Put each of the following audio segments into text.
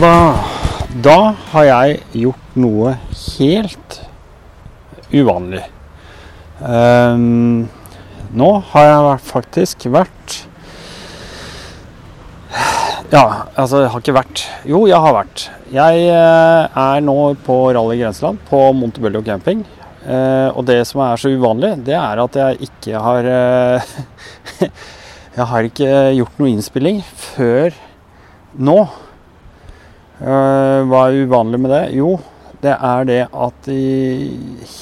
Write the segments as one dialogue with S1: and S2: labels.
S1: Da. Da har jeg gjort noe helt uvanlig. Um, nå har jeg faktisk vært Ja, altså jeg har ikke vært Jo, jeg har vært. Jeg eh, er nå på Rally Grenseland på Montebello camping. Eh, og det som er så uvanlig, det er at jeg ikke har eh, Jeg har ikke gjort noe innspilling før nå. Eh, hva er uvanlig med det? Jo, det er det at i,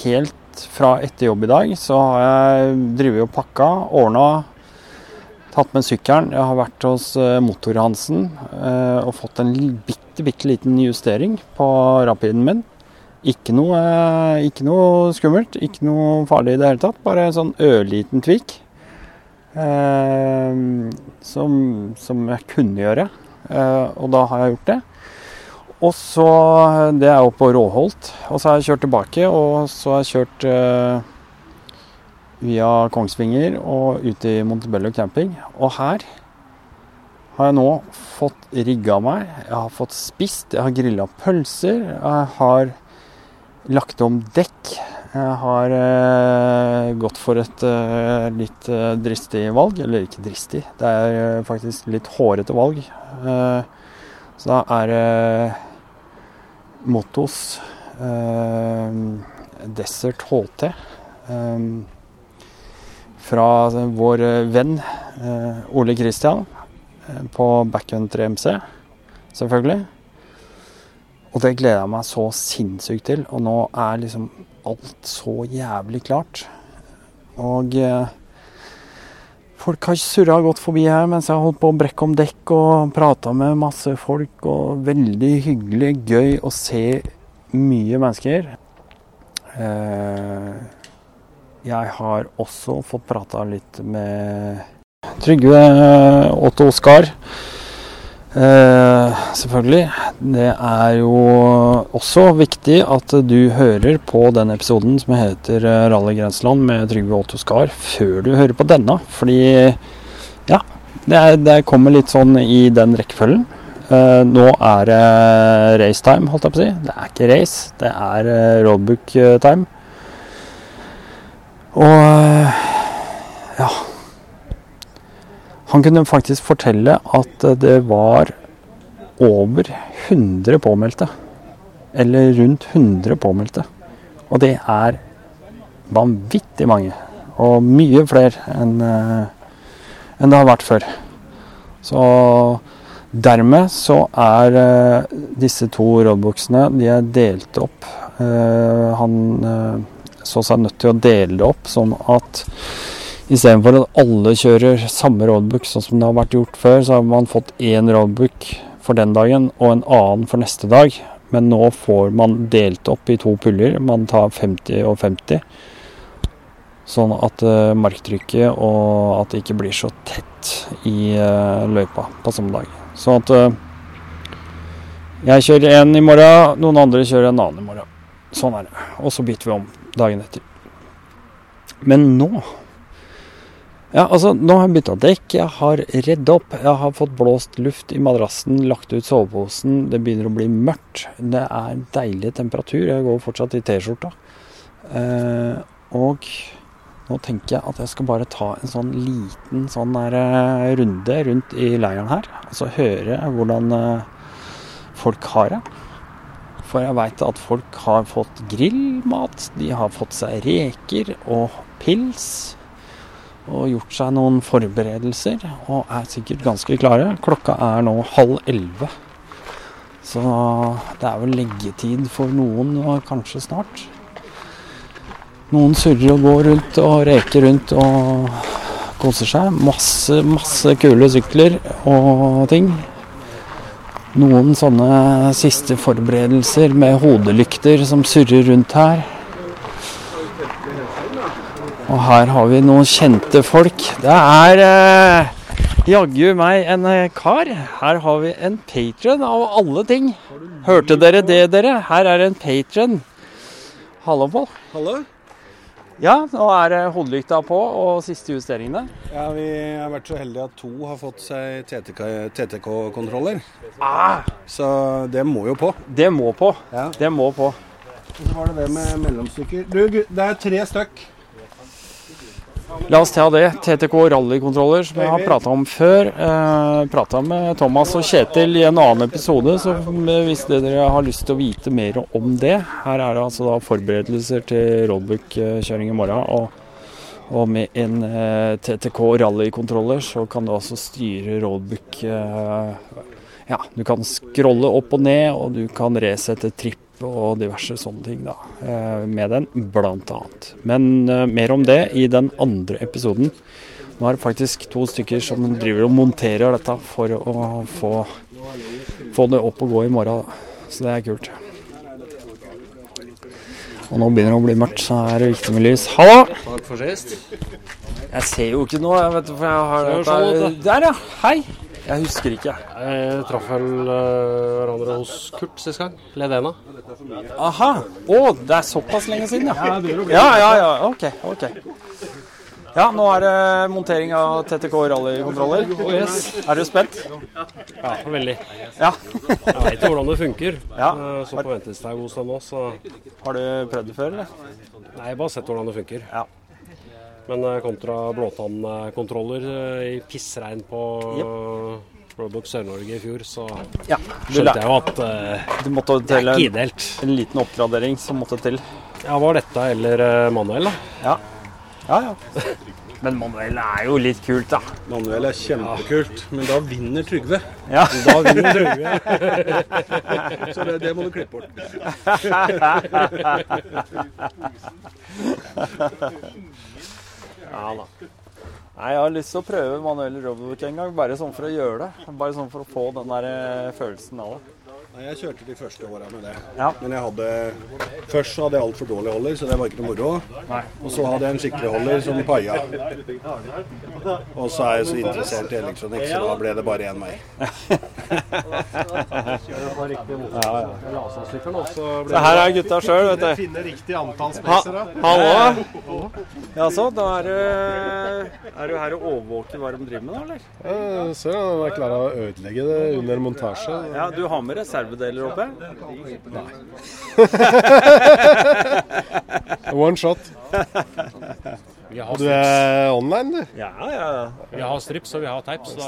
S1: helt fra etter jobb i dag så har jeg drevet og pakka, ordna, tatt med sykkelen. Jeg har vært hos eh, Motor-Hansen eh, og fått en bitte, bitte liten justering på rapiden min. Ikke noe, ikke noe skummelt, ikke noe farlig i det hele tatt. Bare en sånn ørliten tvik. Eh, som, som jeg kunne gjøre. Eh, og da har jeg gjort det. Og så Det er jo på Råholt. Og så har jeg kjørt tilbake, og så har jeg kjørt eh, via Kongsvinger og ut i Montebello camping. Og her har jeg nå fått rigga meg. Jeg har fått spist, jeg har grilla pølser. Jeg har lagt om dekk. Jeg har eh, gått for et eh, litt eh, dristig valg. Eller ikke dristig, det er eh, faktisk litt hårete valg. Eh, så da er det Mottos eh, Desert HT eh, fra vår venn eh, Ole Kristian på Backcountry MC, selvfølgelig. Og det gleder jeg meg så sinnssykt til. Og nå er liksom alt så jævlig klart. Og eh, folk har surra godt forbi her mens jeg har holdt på å brekke om dekk og prata med masse folk. Og veldig hyggelig, gøy å se mye mennesker. Eh, jeg har også fått prata litt med Trygve Otto Oskar. Eh, selvfølgelig. Det er jo også viktig at du hører på den episoden som heter eh, Rally Grenseland med Trygve Otto Skar før du hører på denne. Fordi ja, det, er, det kommer litt sånn i den rekkefølgen. Uh, nå er det racetime, holdt jeg på å si. Det er ikke race, det er uh, roadbook-time. Og eh, ja Han kunne faktisk fortelle at det var over 100 påmeldte. Eller rundt 100 påmeldte. Og det er vanvittig mange. Og mye flere enn eh, enn det har vært før. Så dermed så er eh, disse to rådbuksene de er delt opp. Eh, han så seg nødt til å dele det opp sånn at istedenfor at alle kjører samme roadbook sånn som det har vært gjort før, så har man fått én roadbook for den dagen og en annen for neste dag. Men nå får man delt opp i to puller. Man tar 50 og 50. Sånn at eh, marktrykket og at det ikke blir så tett i eh, løypa på samme dag. Sånn at eh, jeg kjører én i morgen, noen andre kjører en annen i morgen. Sånn er det. Og så bytter vi om dagen etter. Men nå Ja, altså, nå har jeg bytta dekk, jeg har redd opp, jeg har fått blåst luft i madrassen, lagt ut soveposen, det begynner å bli mørkt. Det er deilig temperatur, jeg går fortsatt i T-skjorta. Eh, og nå tenker jeg at jeg skal bare ta en sånn liten sånn der, eh, runde rundt i leiren her. Altså høre hvordan eh, folk har det. For jeg veit at folk har fått grillmat, de har fått seg reker og pils. Og gjort seg noen forberedelser og er sikkert ganske klare. Klokka er nå halv elleve. Så det er vel leggetid for noen og kanskje snart. Noen surrer og går rundt og reker rundt og koser seg. Masse, masse kule sykler og ting. Noen sånne siste forberedelser med hodelykter som surrer rundt her. Og her har vi noen kjente folk. Det er eh, jaggu meg en eh, kar. Her har vi en patron av alle ting. Hørte dere det, dere? Her er en patron. Hallo, Pål.
S2: Hallo?
S1: Ja, nå er det hodelykta på og siste justeringene.
S2: Ja, Vi har vært så heldige at to har fått seg TTK-kontroller.
S1: Ah,
S2: Så det må jo på.
S1: det må på.
S2: Ja.
S1: Det må på.
S2: Og så var det det med mellomstykker. Du, det er tre stykk.
S1: La oss ta det. TTK rallykontroller, som jeg har prata om før. Eh, prata med Thomas og Kjetil i en annen episode, så hvis dere har lyst til å vite mer om det Her er det altså da forberedelser til roadbook-kjøring i morgen. Og, og med en eh, TTK rallykontroller så kan du altså styre roadbook eh, Ja, du kan scrolle opp og ned, og du kan resette tripp og diverse sånne ting da, eh, med den, annet. Men eh, mer om det i den andre episoden. Nå er det faktisk to stykker som driver og monterer dette for å få, få det opp og gå i morgen. Så det er kult. Og nå begynner det å bli mørkt, så er det viktig med lys. Hallo!
S3: Takk for sist.
S1: Jeg ser jo ikke noe, jeg vet du, for jeg har dette-. Der, ja. Hei. Jeg husker ikke.
S3: Jeg traff vel eh, hverandre hos Kurt sist gang. Ledena.
S1: Aha. Å, det er såpass lenge siden, ja. Ja, ja, ja. Ok. ok. Ja, nå er det montering av TTK rallykontroller.
S3: Oh, yes.
S1: Er du spent?
S3: Ja, veldig.
S1: Ja.
S3: Jeg veit jo hvordan det funker.
S1: Ja.
S3: Eh, Så på venteliste er god stund nå, så
S1: Har du prøvd det før, eller?
S3: Nei, jeg bare sett hvordan det funker.
S1: Ja.
S3: Men eh, kontra blåtannkontroller eh, i pissregn på Roadbook Sør-Norge i fjor, så
S1: Ja.
S3: Skjønte jeg jo at uh,
S1: du måtte
S3: det
S1: til
S3: er
S1: en,
S3: ikke ideelt.
S1: en liten oppgradering som måtte til.
S3: Ja, var dette eller manuell, da?
S1: Ja. Ja, ja. Men manuell er jo litt kult, da.
S2: Manuel er kjempekult, men da vinner Trygve.
S1: Ja.
S3: Da vinner Trygve.
S2: Så det, det må du klippe bort.
S1: Ja da. Nei, Jeg har lyst til å prøve manuell robot en gang, bare sånn for å gjøre det. Bare sånn for å få den der eh, følelsen av det.
S2: Nei, Jeg kjørte de første åra med det.
S1: Ja.
S2: Men jeg hadde Først så hadde jeg altfor dårlig holder, så det var ikke noe moro.
S1: Nei.
S2: Og så hadde jeg en skikkelig holder som paia. Og så er jeg så interessert i elektronikk, så da ble det bare én vei.
S1: Så her er gutta sjøl, vet du.
S4: Finne riktig antall spacere.
S1: hallo? Jaså, da er du, er du her og overvåker hva de driver med, da, eller?
S4: Ja, Ser du, han er klar å ødelegge det under montasje.
S1: Ja, Du har med reservedeler oppe?
S4: One shot. Du er online, du?
S1: Ja, ja,
S3: vi har strips og vi har teip, så da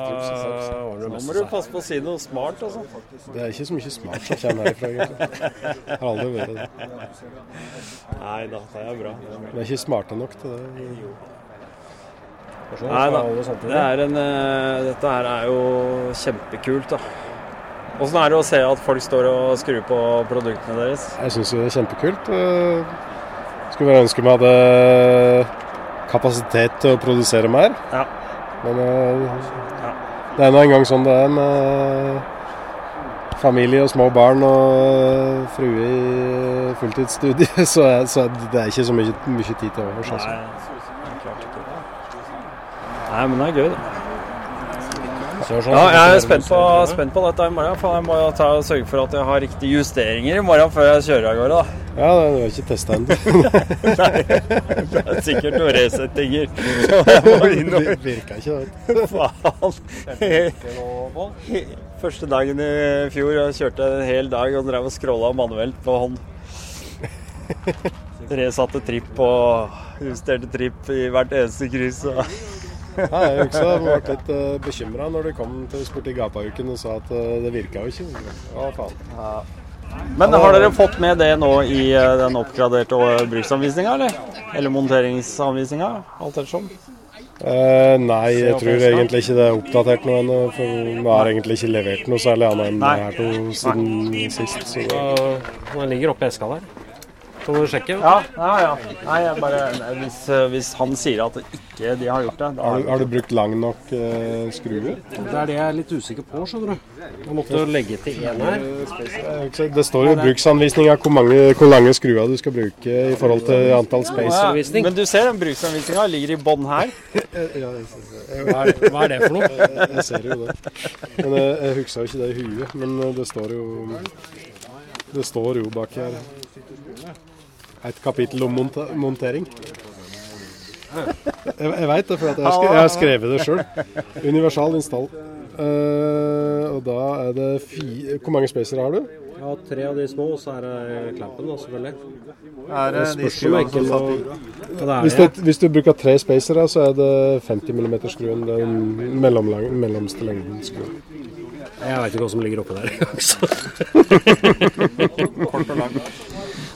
S3: ordner det
S1: Nå må du passe på å si noe smart, altså.
S4: Det er ikke så mye smart som kommer herfra, egentlig. Har aldri vært det.
S1: Nei da, det er bra.
S4: Vi er ikke smarte nok til det.
S1: Nei da. Det er en, uh, dette her er jo kjempekult, da. Åssen er det å se at folk står og skrur på produktene deres?
S4: Jeg syns det er kjempekult. Eh, Skulle bare ønske vi hadde kapasitet til å produsere mer.
S1: Ja.
S4: Men eh,
S1: Ja.
S4: det er nå engang sånn det er med familie og små barn og frue i fulltidsstudie. Så, så det er ikke så mye, mye tid til overs. Altså.
S1: Nei. Nei, men det er gøy, da.
S3: Sånn
S1: Ja, jeg er spent på, spent på dette i morgen. For jeg må jo ta og sørge for at jeg har riktige justeringer i morgen før jeg kjører av gårde. da.
S4: Ja, det har jeg ikke testa ennå.
S1: Det er sikkert noen resettinger.
S4: Det virka ikke, det.
S1: Faen. Første dagen i fjor jeg kjørte en hel dag og drev og scrolla manuelt på hånd. Resatte tripp og justerte tripp i hvert eneste kryss. og-
S4: Ja, jeg husker jeg ble litt uh, bekymra når du kom til Sporti Gata-uken og sa at eh, det virka jo ikke. Å, faen.
S1: Men har dere fått med det nå i eh, den oppgraderte eh, bruksanvisninga, eller? Eller monteringsanvisninga? Alt ettersom.
S4: Eh, nei, jeg tror egentlig ikke det er oppdatert noe ennå. For vi har egentlig ikke levert noe særlig annet enn
S1: Nei.
S4: det her to siden sist. Så det,
S3: Den ligger oppe i eska der. Kan du sjekke?
S1: Ja, ja, ja. Nei, jeg bare, nei, hvis, eh, hvis han sier at ikke de har gjort det, da
S4: har, du, har du brukt lang nok eh, skrue?
S3: Det er det jeg er litt usikker på, skjønner du. Jeg måtte jo legge til én her.
S4: Det står jo i bruksanvisninga hvor, mange- hvor lange skruer du skal bruke i forhold til antall space.
S1: Ja,
S3: ja.
S1: Men du ser den bruksanvisninga ligger i bånn her.
S4: Ja, jeg, jeg,
S3: Hva er, hva er det for noe?
S4: jeg, jeg ser jo det. Men jeg, jeg husker jo ikke det i huet. Men eh, det står jo Det står jo bak her. Et kapittel om monta montering. Jeg, jeg veit det, for at jeg, jeg har skrevet det sjøl. Universal install. Uh, og da er det fi Hvor mange spacere har du?
S3: Ja, tre av de små, og så er det Klampen, da, selvfølgelig.
S5: Er det de
S3: jeg ikke
S5: skruene som
S3: satt i er
S4: Hvis
S3: det.
S4: hvis du bruker tre spacere, så er det 50 mm-skruen. Den mellomlang, mellomste lengden skruen.
S3: Jeg veit ikke hva som ligger oppi der engang, så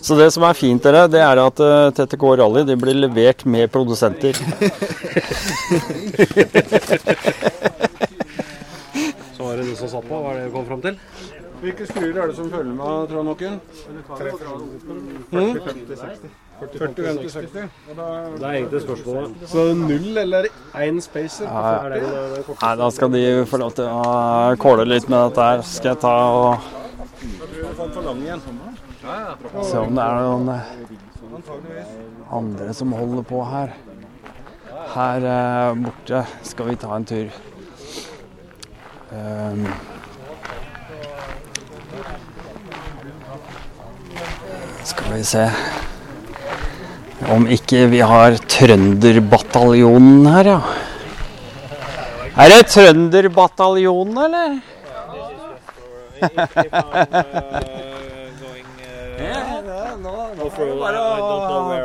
S1: Så det som er fint, dere, det er at uh, TTK Rally de blir levert med produsenter.
S3: Så var det du som satt på. Hva er det du kom fram til?
S5: Hvilke skruer er det som følger med, Trond Håken? 40-50-60.
S3: Det er egentlig spørsmålet.
S4: Så null eller én spacer?
S3: Er korte?
S1: Nei, da skal de få lov til å kåle litt med dette her. Skal jeg ta og se om det er noen eh, andre som holder på her. Her eh, borte skal vi ta en tur. Um, skal vi se Om ikke vi har Trønderbataljonen her, ja. Er det Trønderbataljonen, eller?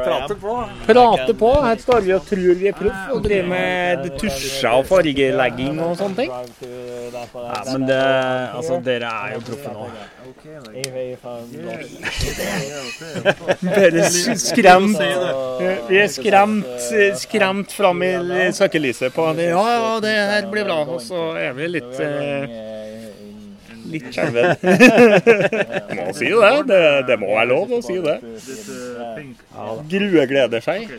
S6: Prate på. Prate på. Her står vi og tror vi er proff og driver med tusjer og fargelegging og sånne ting.
S1: Ja, men det, altså, dere er jo proffe nå.
S6: Bare skremt. Vi er skremt, skremt fram i søkelyset på det. Ja, ja, det her blir bra. Og så er vi litt eh, Litt skjelven. må si det. det. Det må være lov å si det. Grue gleder seg.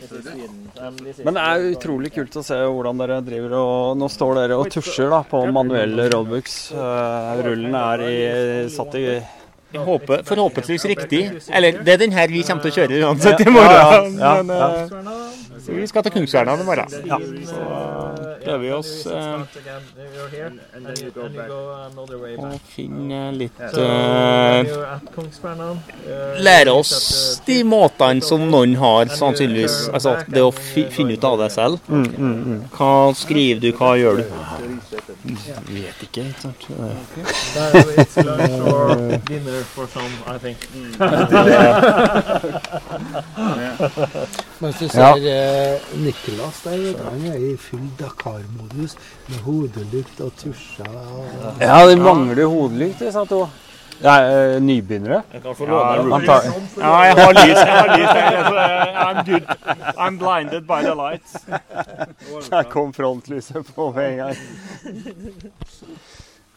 S1: Men det er utrolig kult å se hvordan dere driver og Nå står dere og tusjer da på manuelle roadbooks. Eh, rullen er i, satt i
S6: håper, forhåpentligvis riktig. Eller det er den her vi kommer til å kjøre uansett i morgen. Men eh, vi skal til Kungsverna i morgen. Ja. Prøver vi oss eh, å finne litt eh, Lære oss de måtene som noen har, sannsynligvis. Altså det å finne ut av det selv. Hva skriver du, hva gjør du?
S1: Vet ikke, ikke sant.
S7: Mens du ser Niklas Nicolas der, han er i full Dakar-modus med hodelykt og tusjer. Og,
S1: Ja, de mangler hodelykt, sa to. Nei, er eh, nybegynnere. Antag-
S6: Ja, jeg har lys. Jeg har lys. I'm good. I'm blinded by the lights.
S1: Der kom frontlyset på med en gang.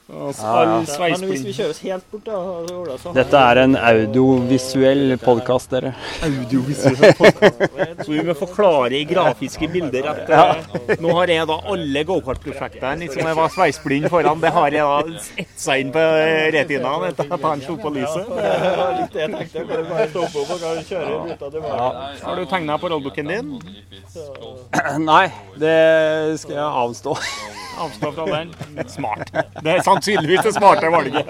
S6: Og
S1: Ja, ja.
S8: Men hvis vi kjøres helt bort, da så
S1: Dette er en audiovisuell podkast, dere.
S6: Så vi må forklare i grafiske bilder at ja. nå har jeg da alle gokartprosjektene liksom jeg var sveisblind foran. Det har jeg da etsa inn på eh, retinaen etter at han slo på lyset.
S8: Det var litt det jeg tenkte. Kan du bare stoppe opp og kan kjøre ruta tilbake?
S6: Har du tegna på rollbooken din?
S1: Nei, det skal jeg avstå.
S6: Avstå fra den. Smart. Det er sannsynligvis det smarte valget.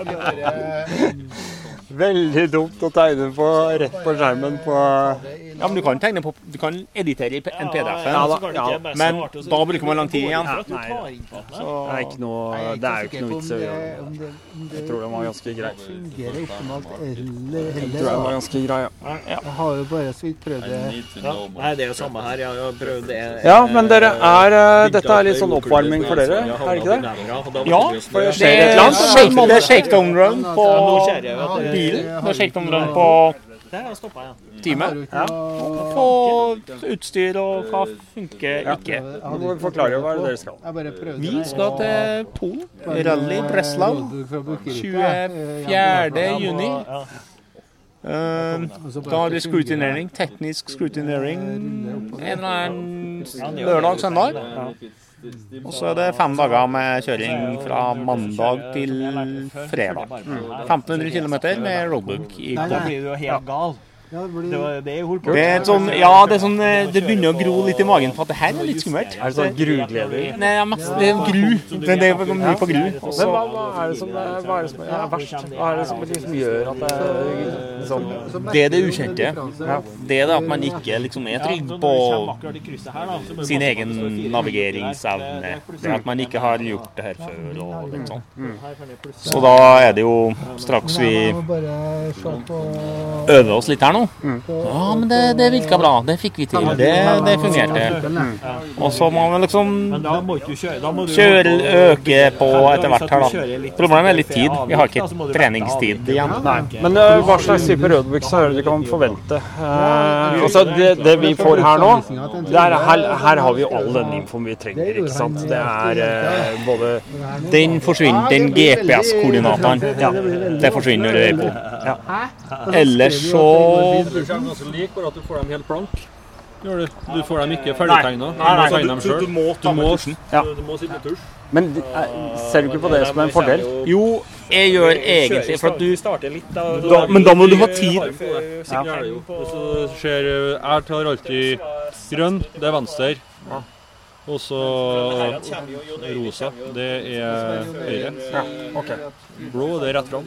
S1: Veldig dumt å tegne på rett på skjermen på
S6: Ja, men du kan tegne på Du kan editere i en PDF.
S1: Ja
S8: det
S1: ja.
S6: Men da bruker man lang tid igjen.
S8: Den.
S1: Det er ikke noe Det er jo ikke noe vits i å gjøre
S7: det-
S1: Jeg tror den var ganske grei.
S7: fungerer optimalt eller
S1: Jeg tror den var ganske grei, ja.
S7: Jeg har jo bare så vidt prøvd det.
S8: Ja. Nei, det er jo samme her. Jeg har prøvd det.
S1: Ja, men dere er eh, Dette er litt sånn oppvarming for dere, er det ikke det?
S6: Ja,
S1: For
S6: Det
S1: skjer et
S6: er,
S1: eller annet.
S6: det er shakedown run på bilen. Det er shakedown run på
S8: Der stoppa jeg.
S6: time. Og utstyr og hva funker ikke.
S1: Du forklarer forklare hva er det dere skal.
S6: Vi skal til Polen. Rally Breslau.
S7: Fra Bucuresti,
S6: 24. juni.
S8: Ja.
S6: Eh,
S7: bare
S6: Da har vi
S7: det
S6: scrutinering, teknisk scrutinering en eller annen lørdag, søndag. Og så er det fem dager med kjøring fra mandag til fredag. 1500 km med roadbook i
S8: Da blir du jo helt gal.
S7: Ja, det blir
S8: Det var det jeg holdt på
S6: Det er sånn, ja, det er sånn eh, Det begynner å gro litt i magen for at det her er litt skummelt.
S1: Er det sånn grugleder?
S6: Nei, ja, mest, det er gru. Det, er mye på gru.
S1: Men hva, hva er det som er, hva er, som er verst? Hva er det som liksom gjør at det liksom
S6: det er det ukjente. Det er det at man ikke liksom er trygg på sin egen navigeringsevne. At man ikke har gjort det her før og litt sånn. Så da er det jo straks vi øver oss litt her nå. Ja, men det, det virka bra. Det fikk vi til. Det, det fungerte. Og så må vi liksom
S8: kjøre.
S6: Øke på etter hvert her, da. Problemet er litt tid. Vi har ikke treningstid igjen.
S1: Men uh, hva slags type roadbooks er det du kan forvente? Uh, altså det, det vi får her nå, det er, her, her har vi jo all den infoen vi trenger. ikke sant? Det er uh, både
S6: Den forsvinner, den GPS-koordinatoren. Ja, det forsvinner når du er på. Ellers så
S3: Du kommer ganske lik, bare at du får dem helt blank. Gjør du. Du får dem ikke ferdigtegna. Du sjøl.
S6: Du må ta med tusjen.
S1: Ja.
S3: Du må sitte med tusj.
S1: Men eh, ser du ikke på det som en fordel?
S6: Jo, jeg gjør egentlig for at du
S8: starter litt, da.
S6: Da- men da må du ha tid.
S3: Ja. Det er det du eh, Jeg tar alltid grønn, det er venstre. Og så rosa, det er høyre. Blå, det er rett fram.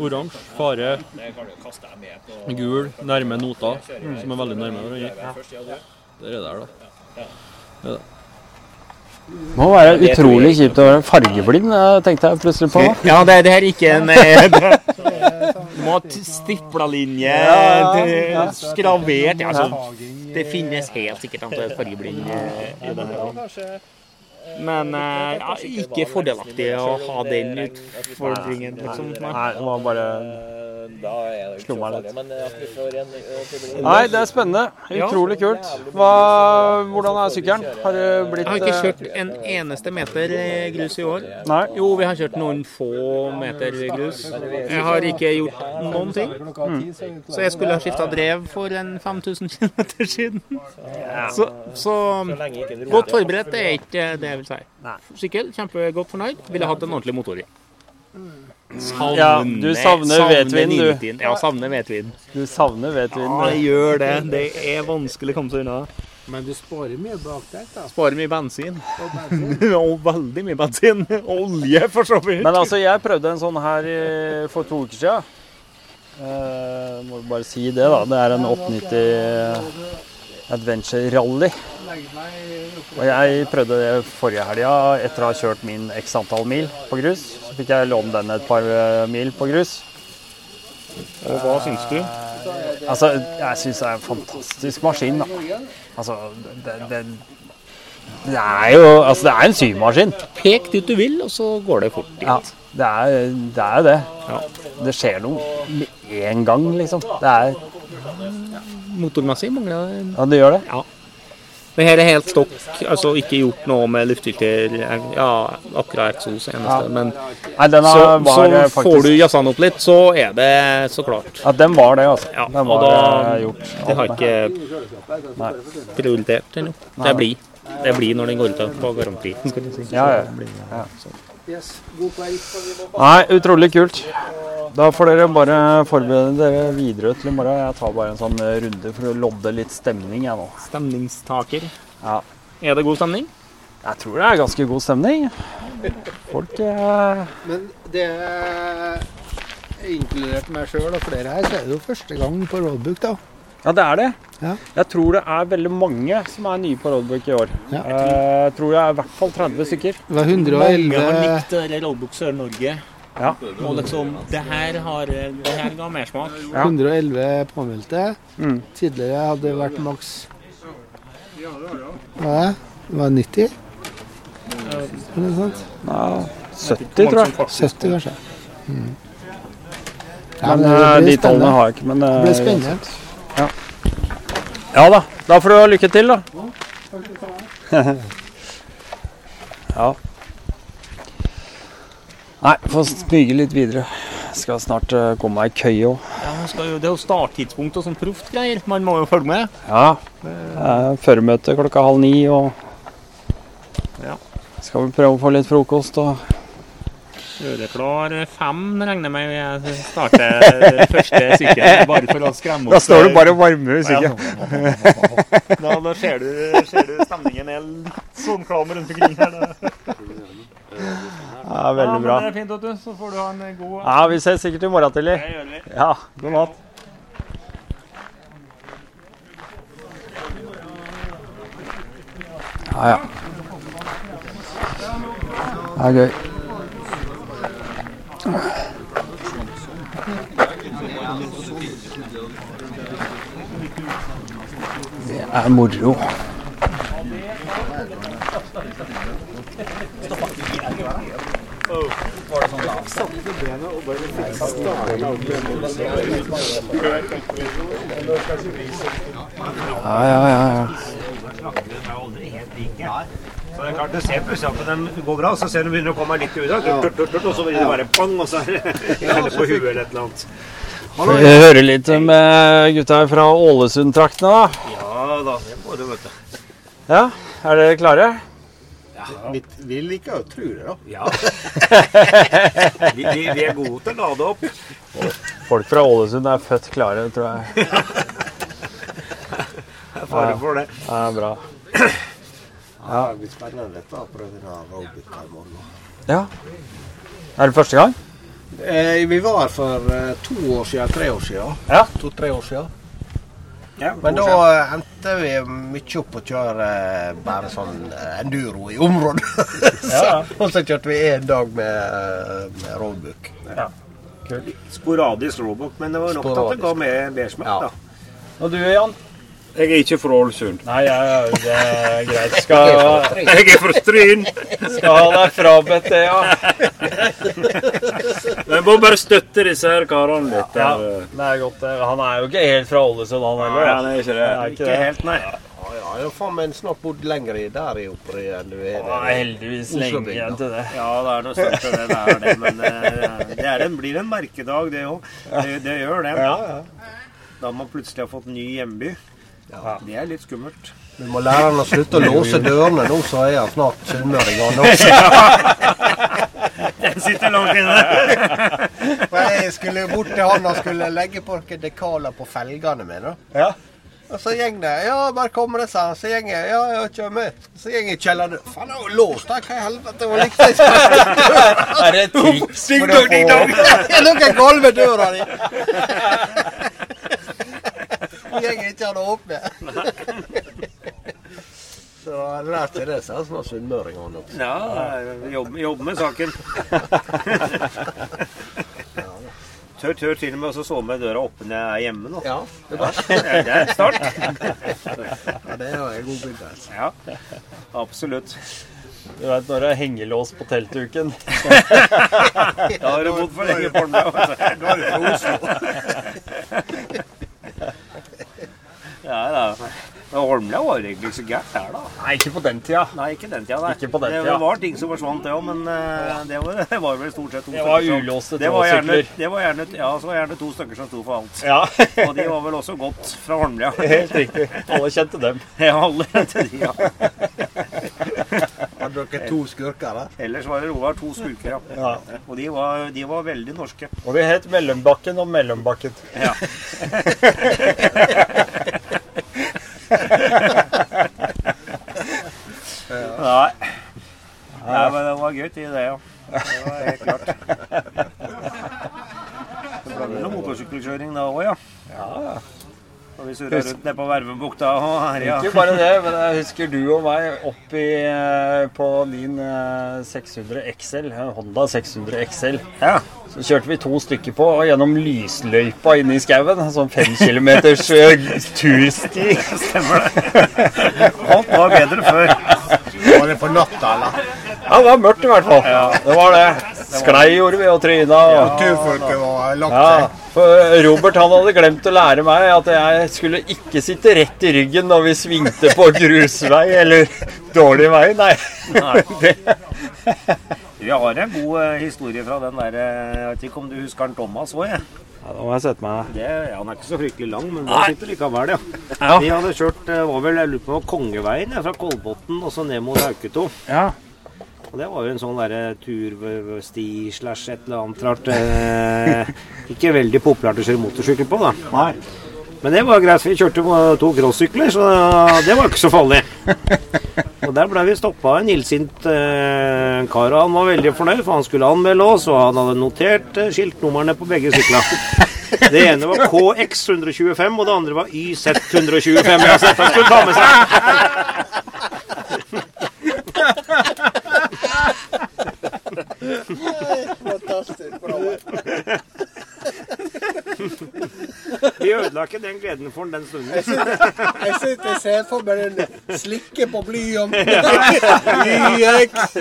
S3: Oransje, fare. Gul, nærme noter, som er veldig nærme hverandre. Der er det her, da.
S1: Det må være utrolig kjipt å være fargeblind, eh, tenkte jeg plutselig på.
S6: Ja, det, det her er ikke en eh, Du må ha stipla linje, skravert altså, Det finnes helt sikkert er fargeblind i det her. Men eh, ja, ikke fordelaktig å ha den utfordringen, liksom.
S1: Nei, det var bare
S8: Da er det
S1: Slo så farlig.
S8: Men at vi får en
S1: Nei, det er spennende. Utrolig kult. Hva, hvordan er sykkelen? Har du blitt
S6: Jeg har ikke
S1: eh,
S6: kjørt en eneste meter eh, grus i år.
S1: Nei.
S6: Jo, vi har kjørt noen få meter grus. Jeg har ikke gjort noen ting. Så jeg skulle ha skifta drev for en 5000 km siden. Så, så godt forberedt er ikke det jeg vil si. Sykkel, kjempegodt fornøyd. Ville hatt en ordentlig motor i. Savner,
S1: Ja, du savner hvetvin, du.
S6: Ja, savner hvetvin.
S1: Du savner hvetvin.
S6: Ja, jeg gjør det. Det er vanskelig å komme seg unna.
S7: Men du sparer mye bak der. da.
S6: Sparer mye bensin. Og veldig mye bensin. Olje, for så vidt.
S1: Men altså, jeg prøvde en sånn her for to uker siden. Eh, må bare si det, da. Det er en 890 Adventure Rally. Og jeg prøvde det forrige helga etter å ha kjørt min x antall mil på grus. Så fikk jeg låne den et par eh, mil på grus.
S6: Og hva syns du?
S1: Altså, jeg syns det er en fantastisk maskin, da. Altså, det, det, det er jo Altså, det er en symaskin.
S6: Pek dit du vil, og så går det fort dit.
S1: Ja, det er det. Er det. det skjer noe med en gang, liksom. Det er
S6: Motormessig mangler det.
S1: Ja, det gjør det.
S6: Ja. Det her er helt stokk, altså ikke gjort noe med luftfilter, ja, akkurat eksos eneste,
S1: Ja.
S6: men
S1: Nei, den
S6: så,
S1: var, eh,
S6: så får du jazza den opp litt, så er det så klart.
S1: Ja, den var det, altså.
S6: Ja,
S1: den
S6: og da,
S1: eh, gjort.
S6: det har ikke
S1: Nei.
S6: prioritert ennå. Det blir. Det blir når den går ut på garanti. skal du si.
S1: Ja, ja. Ja.
S7: Yes, god kveld.
S1: Nei, utrolig kult. Da får dere bare forberede dere videre til i morgen. Jeg tar bare en sånn runde for å lodde litt stemning, jeg nå.
S6: Stemningstaker.
S1: Ja.
S6: Er det god stemning?
S1: Jeg tror det er ganske god stemning. Folk eh,
S7: Men det er inkludert meg sjøl og flere her, så er det jo første gang på roadbook, da.
S1: Ja, det er det.
S7: Ja.
S1: Jeg tror det er veldig mange som er nye på roadbook i år.
S7: Ja.
S1: Eh, Jeg tror jeg er i hvert fall 30 stykker.
S7: Det var
S6: Mange har
S7: 111
S6: likt Roadbook Sør-Norge.
S1: Ja.
S6: Og liksom, det her, har, det her ga mersmak.
S1: Ja.
S7: 111 påmeldte.
S1: Mm.
S7: Tidligere hadde det vært maks Hva er det? Det var 90? Er det sant?
S1: Ja, 70, tror jeg.
S7: 70, kanskje. Mm.
S1: Men,
S7: det
S1: eh,
S7: blir
S1: de tallene har jeg ikke. Men
S7: Det
S1: eh,
S7: blir spennende.
S1: Ja. ja da. Da får du ha lykke til, da. ja. Nei, får smyge litt videre. Skal snart uh, komme meg i køye òg.
S6: Ja, jo, det er jo starttidspunkt og sånn proft greier. Man må jo følge med.
S1: Ja. Eh, Førmøte klokka halv ni, og
S6: Ja.
S1: skal vi prøve å få litt frokost og
S6: Rødeklar fem regner jeg med jeg starter første sykkelen, bare for å skremme opp
S1: Da står du bare og varmer musikken.
S6: Da, da ser, du, ser du stemningen er litt sånn klam rundt omkring her.
S1: Ja, veldig
S6: men
S1: Ja,
S6: Det er fint, du. Så får du ha en god
S1: Ja, vi ses sikkert i morgen tidlig.
S6: Det gjør vi.
S1: Ja, god natt. Ja, ja. Det er gøy. Det er moro. Ja, ja, ja. ja.
S9: Så det er klart, Du ser plutselig at den går bra, så ser du begynner å komme litt turt, turt, og så blir det bare bang, og så er det på huet eller et eller annet.
S1: Vi hører litt med gutta her fra Ålesund-traktene, da.
S9: Ja da, det må du, vet du.
S1: Ja, er dere klare?
S2: Vi, vi liker å tro det, da.
S9: Ja. Vi, vi, vi er gode til å lade opp.
S1: Folk fra Ålesund er født klare, tror jeg.
S9: Det er fare for det.
S1: Ja, bra.
S2: Ja, det blir spennende dette å prøve den her i morgen.
S1: Ja. Er det første gang?
S2: Eh, vi var her for eh, to år siden, tre år siden.
S1: Ja.
S2: To-tre år siden.
S9: Ja,
S2: Men da eh, endte vi mye opp å kjøre eh, bare sånn eh, enduro i området. så,
S9: Ja.
S2: og så kjørte vi én dag med, med roadbook.
S9: Sporadisk roadbook, men det var nok Sporadisk. at det ga mer mersmak, da.
S1: Og du, Jan?
S3: Jeg er ikke fra Ålesund.
S1: Nei, ja, det er greit. Skal,
S9: Jeg er fra Stryn.
S1: skal ha deg frabedt det, ja.
S3: Men må bare støtte disse her karene litt.
S1: ja.
S3: ja,
S1: Det er godt. det. Han er jo ikke helt fra Ålesund, han heller.
S3: Nei, han er ikke det.
S1: er ikke
S9: Ikke
S1: det.
S9: helt, nei.
S2: Ja, ja, faen meg snart bodd lenger i der i oppe enn du er der.
S1: Ja, heldigvis lenge igjen til det.
S9: Ja, det er noe stort til det, det er det. Men det er en, blir en merkedag, det òg. Det, det gjør det. Da man plutselig har fått ny hjemby. Det er litt skummelt.
S2: Vi må lære han å slutte å låse dørene nå, så er han snart sunnmøring han også.
S9: Den sitter langt inne.
S2: For Jeg skulle bort til han og skulle legge på noen dekaler på felgene mine.
S1: Ja.
S2: Og så gjeng det. Ja, bare kom det, sa han. Så gjeng jeg. Ja, ja, kjør med. Så gjeng jeg i kjelleren. Faen, det var låst her. Hva i helvete? Hva likte jeg
S1: Er det et triks
S2: Ding
S1: for å
S2: dong, ding
S1: få
S2: dong. Det er noe galt med døra di. Gjeng ikke hadde åpne. Så lærte jeg det, så han var sunnmøring han også.
S9: Ja, jobbe jobb med saken. Tør, tør til og med å sove med døra oppe når jeg er hjemme nå.
S2: Ja, det er.
S9: Det er en start.
S2: Ja, det er en god begynnelse.
S9: Ja, absolutt.
S1: Du vet når det er hengelås på teltduken?
S9: Da har du bodd for lenge på den.
S2: Da er du fra Oslo.
S9: Ja, da. Men Holmlia var egentlig ikke så gærent her, da.
S1: Nei, ikke på den tida.
S9: Nei, ikke den tida, nei.
S1: Ikke på den
S9: det,
S1: tida.
S9: det var ting som forsvant, det òg, men eh, det, var, det var vel stort sett to
S1: Det var
S9: stykker
S1: ulåste
S9: det var gjerne,
S1: trådsykler.
S9: det var gjerne, Ja, så var gjerne to stykker som sto for alt.
S1: Ja,
S9: Og de var vel også godt fra Holmlia.
S1: helt riktig. Alle kjente dem.
S9: Ja, alle kjente de, ja.
S2: Hadde dere to skurker da?
S9: Ellers var det Roar to skurker, ja.
S1: Ja.
S9: Og de var, de var veldig norske.
S1: Og vi het Mellombakken og Mellombakken.
S9: Ja. Nei. Nei, men det var gøy tid, det, ja. Det var helt klart. Det ble vel noe motorsykkelkjøring da òg, ja.
S1: Ja,
S9: Og vi surra rundt nede på Vervebukta og herja.
S1: Ikke bare det, men jeg husker du og meg opp i, eh, på din eh, 600 XL, Honda 600 XL.
S9: Ja.
S1: Så kjørte vi to stykker på og gjennom lysløypa inne i skauen. Sånn fem kilometers eh, tursti.
S9: Stemmer det. Alt var bedre før.
S2: Var det på natta, eller?
S1: Ja, det var mørkt i hvert fall. Det var det. Sklei gjorde vi og tryna. Og...
S2: Turfolket var lagt
S1: Ja, for Robert han hadde glemt å lære meg at jeg skulle ikke sitte rett i ryggen når vi svingte på grusvei eller dårlig vei. Nei.
S9: Nei.
S1: Det,
S9: Vi har en god eh, historie fra den der eh, Jeg vet ikke om du husker han Thomas òg, jeg.
S1: ja, da må jeg sette meg
S9: Det, han er ikke så fryktelig lang, men han sitter likevel, ja.
S1: Ja.
S9: Vi hadde kjørt eh, var vel, jeg lurer på, Kongeveien fra Kolbotn og så ned mot Hauketo.
S1: Ja.
S9: Og det var jo en sånn derre tursti slash et eller annet rart. Eh, ikke veldig populært å kjøre motorsykkel på, da.
S6: Nei.
S9: Men det var greit, for vi kjørte på to crossykler, så det var ikke så farlig. Og der ble vi stoppa av en illsint eh, kar, og han var veldig fornøyd, for han skulle anmelde oss, og han hadde notert eh, skiltnumrene på begge syklene. Det ene var KX 125, og det andre var YZ 125. Ja, så dette skulle ta med seg.
S2: Fantastisk bra.
S9: Vi ødela ikke den gleden for den stunden.
S2: Jeg sitter, jeg sitter og ser for meg den slikke på blyanten. Blyeks.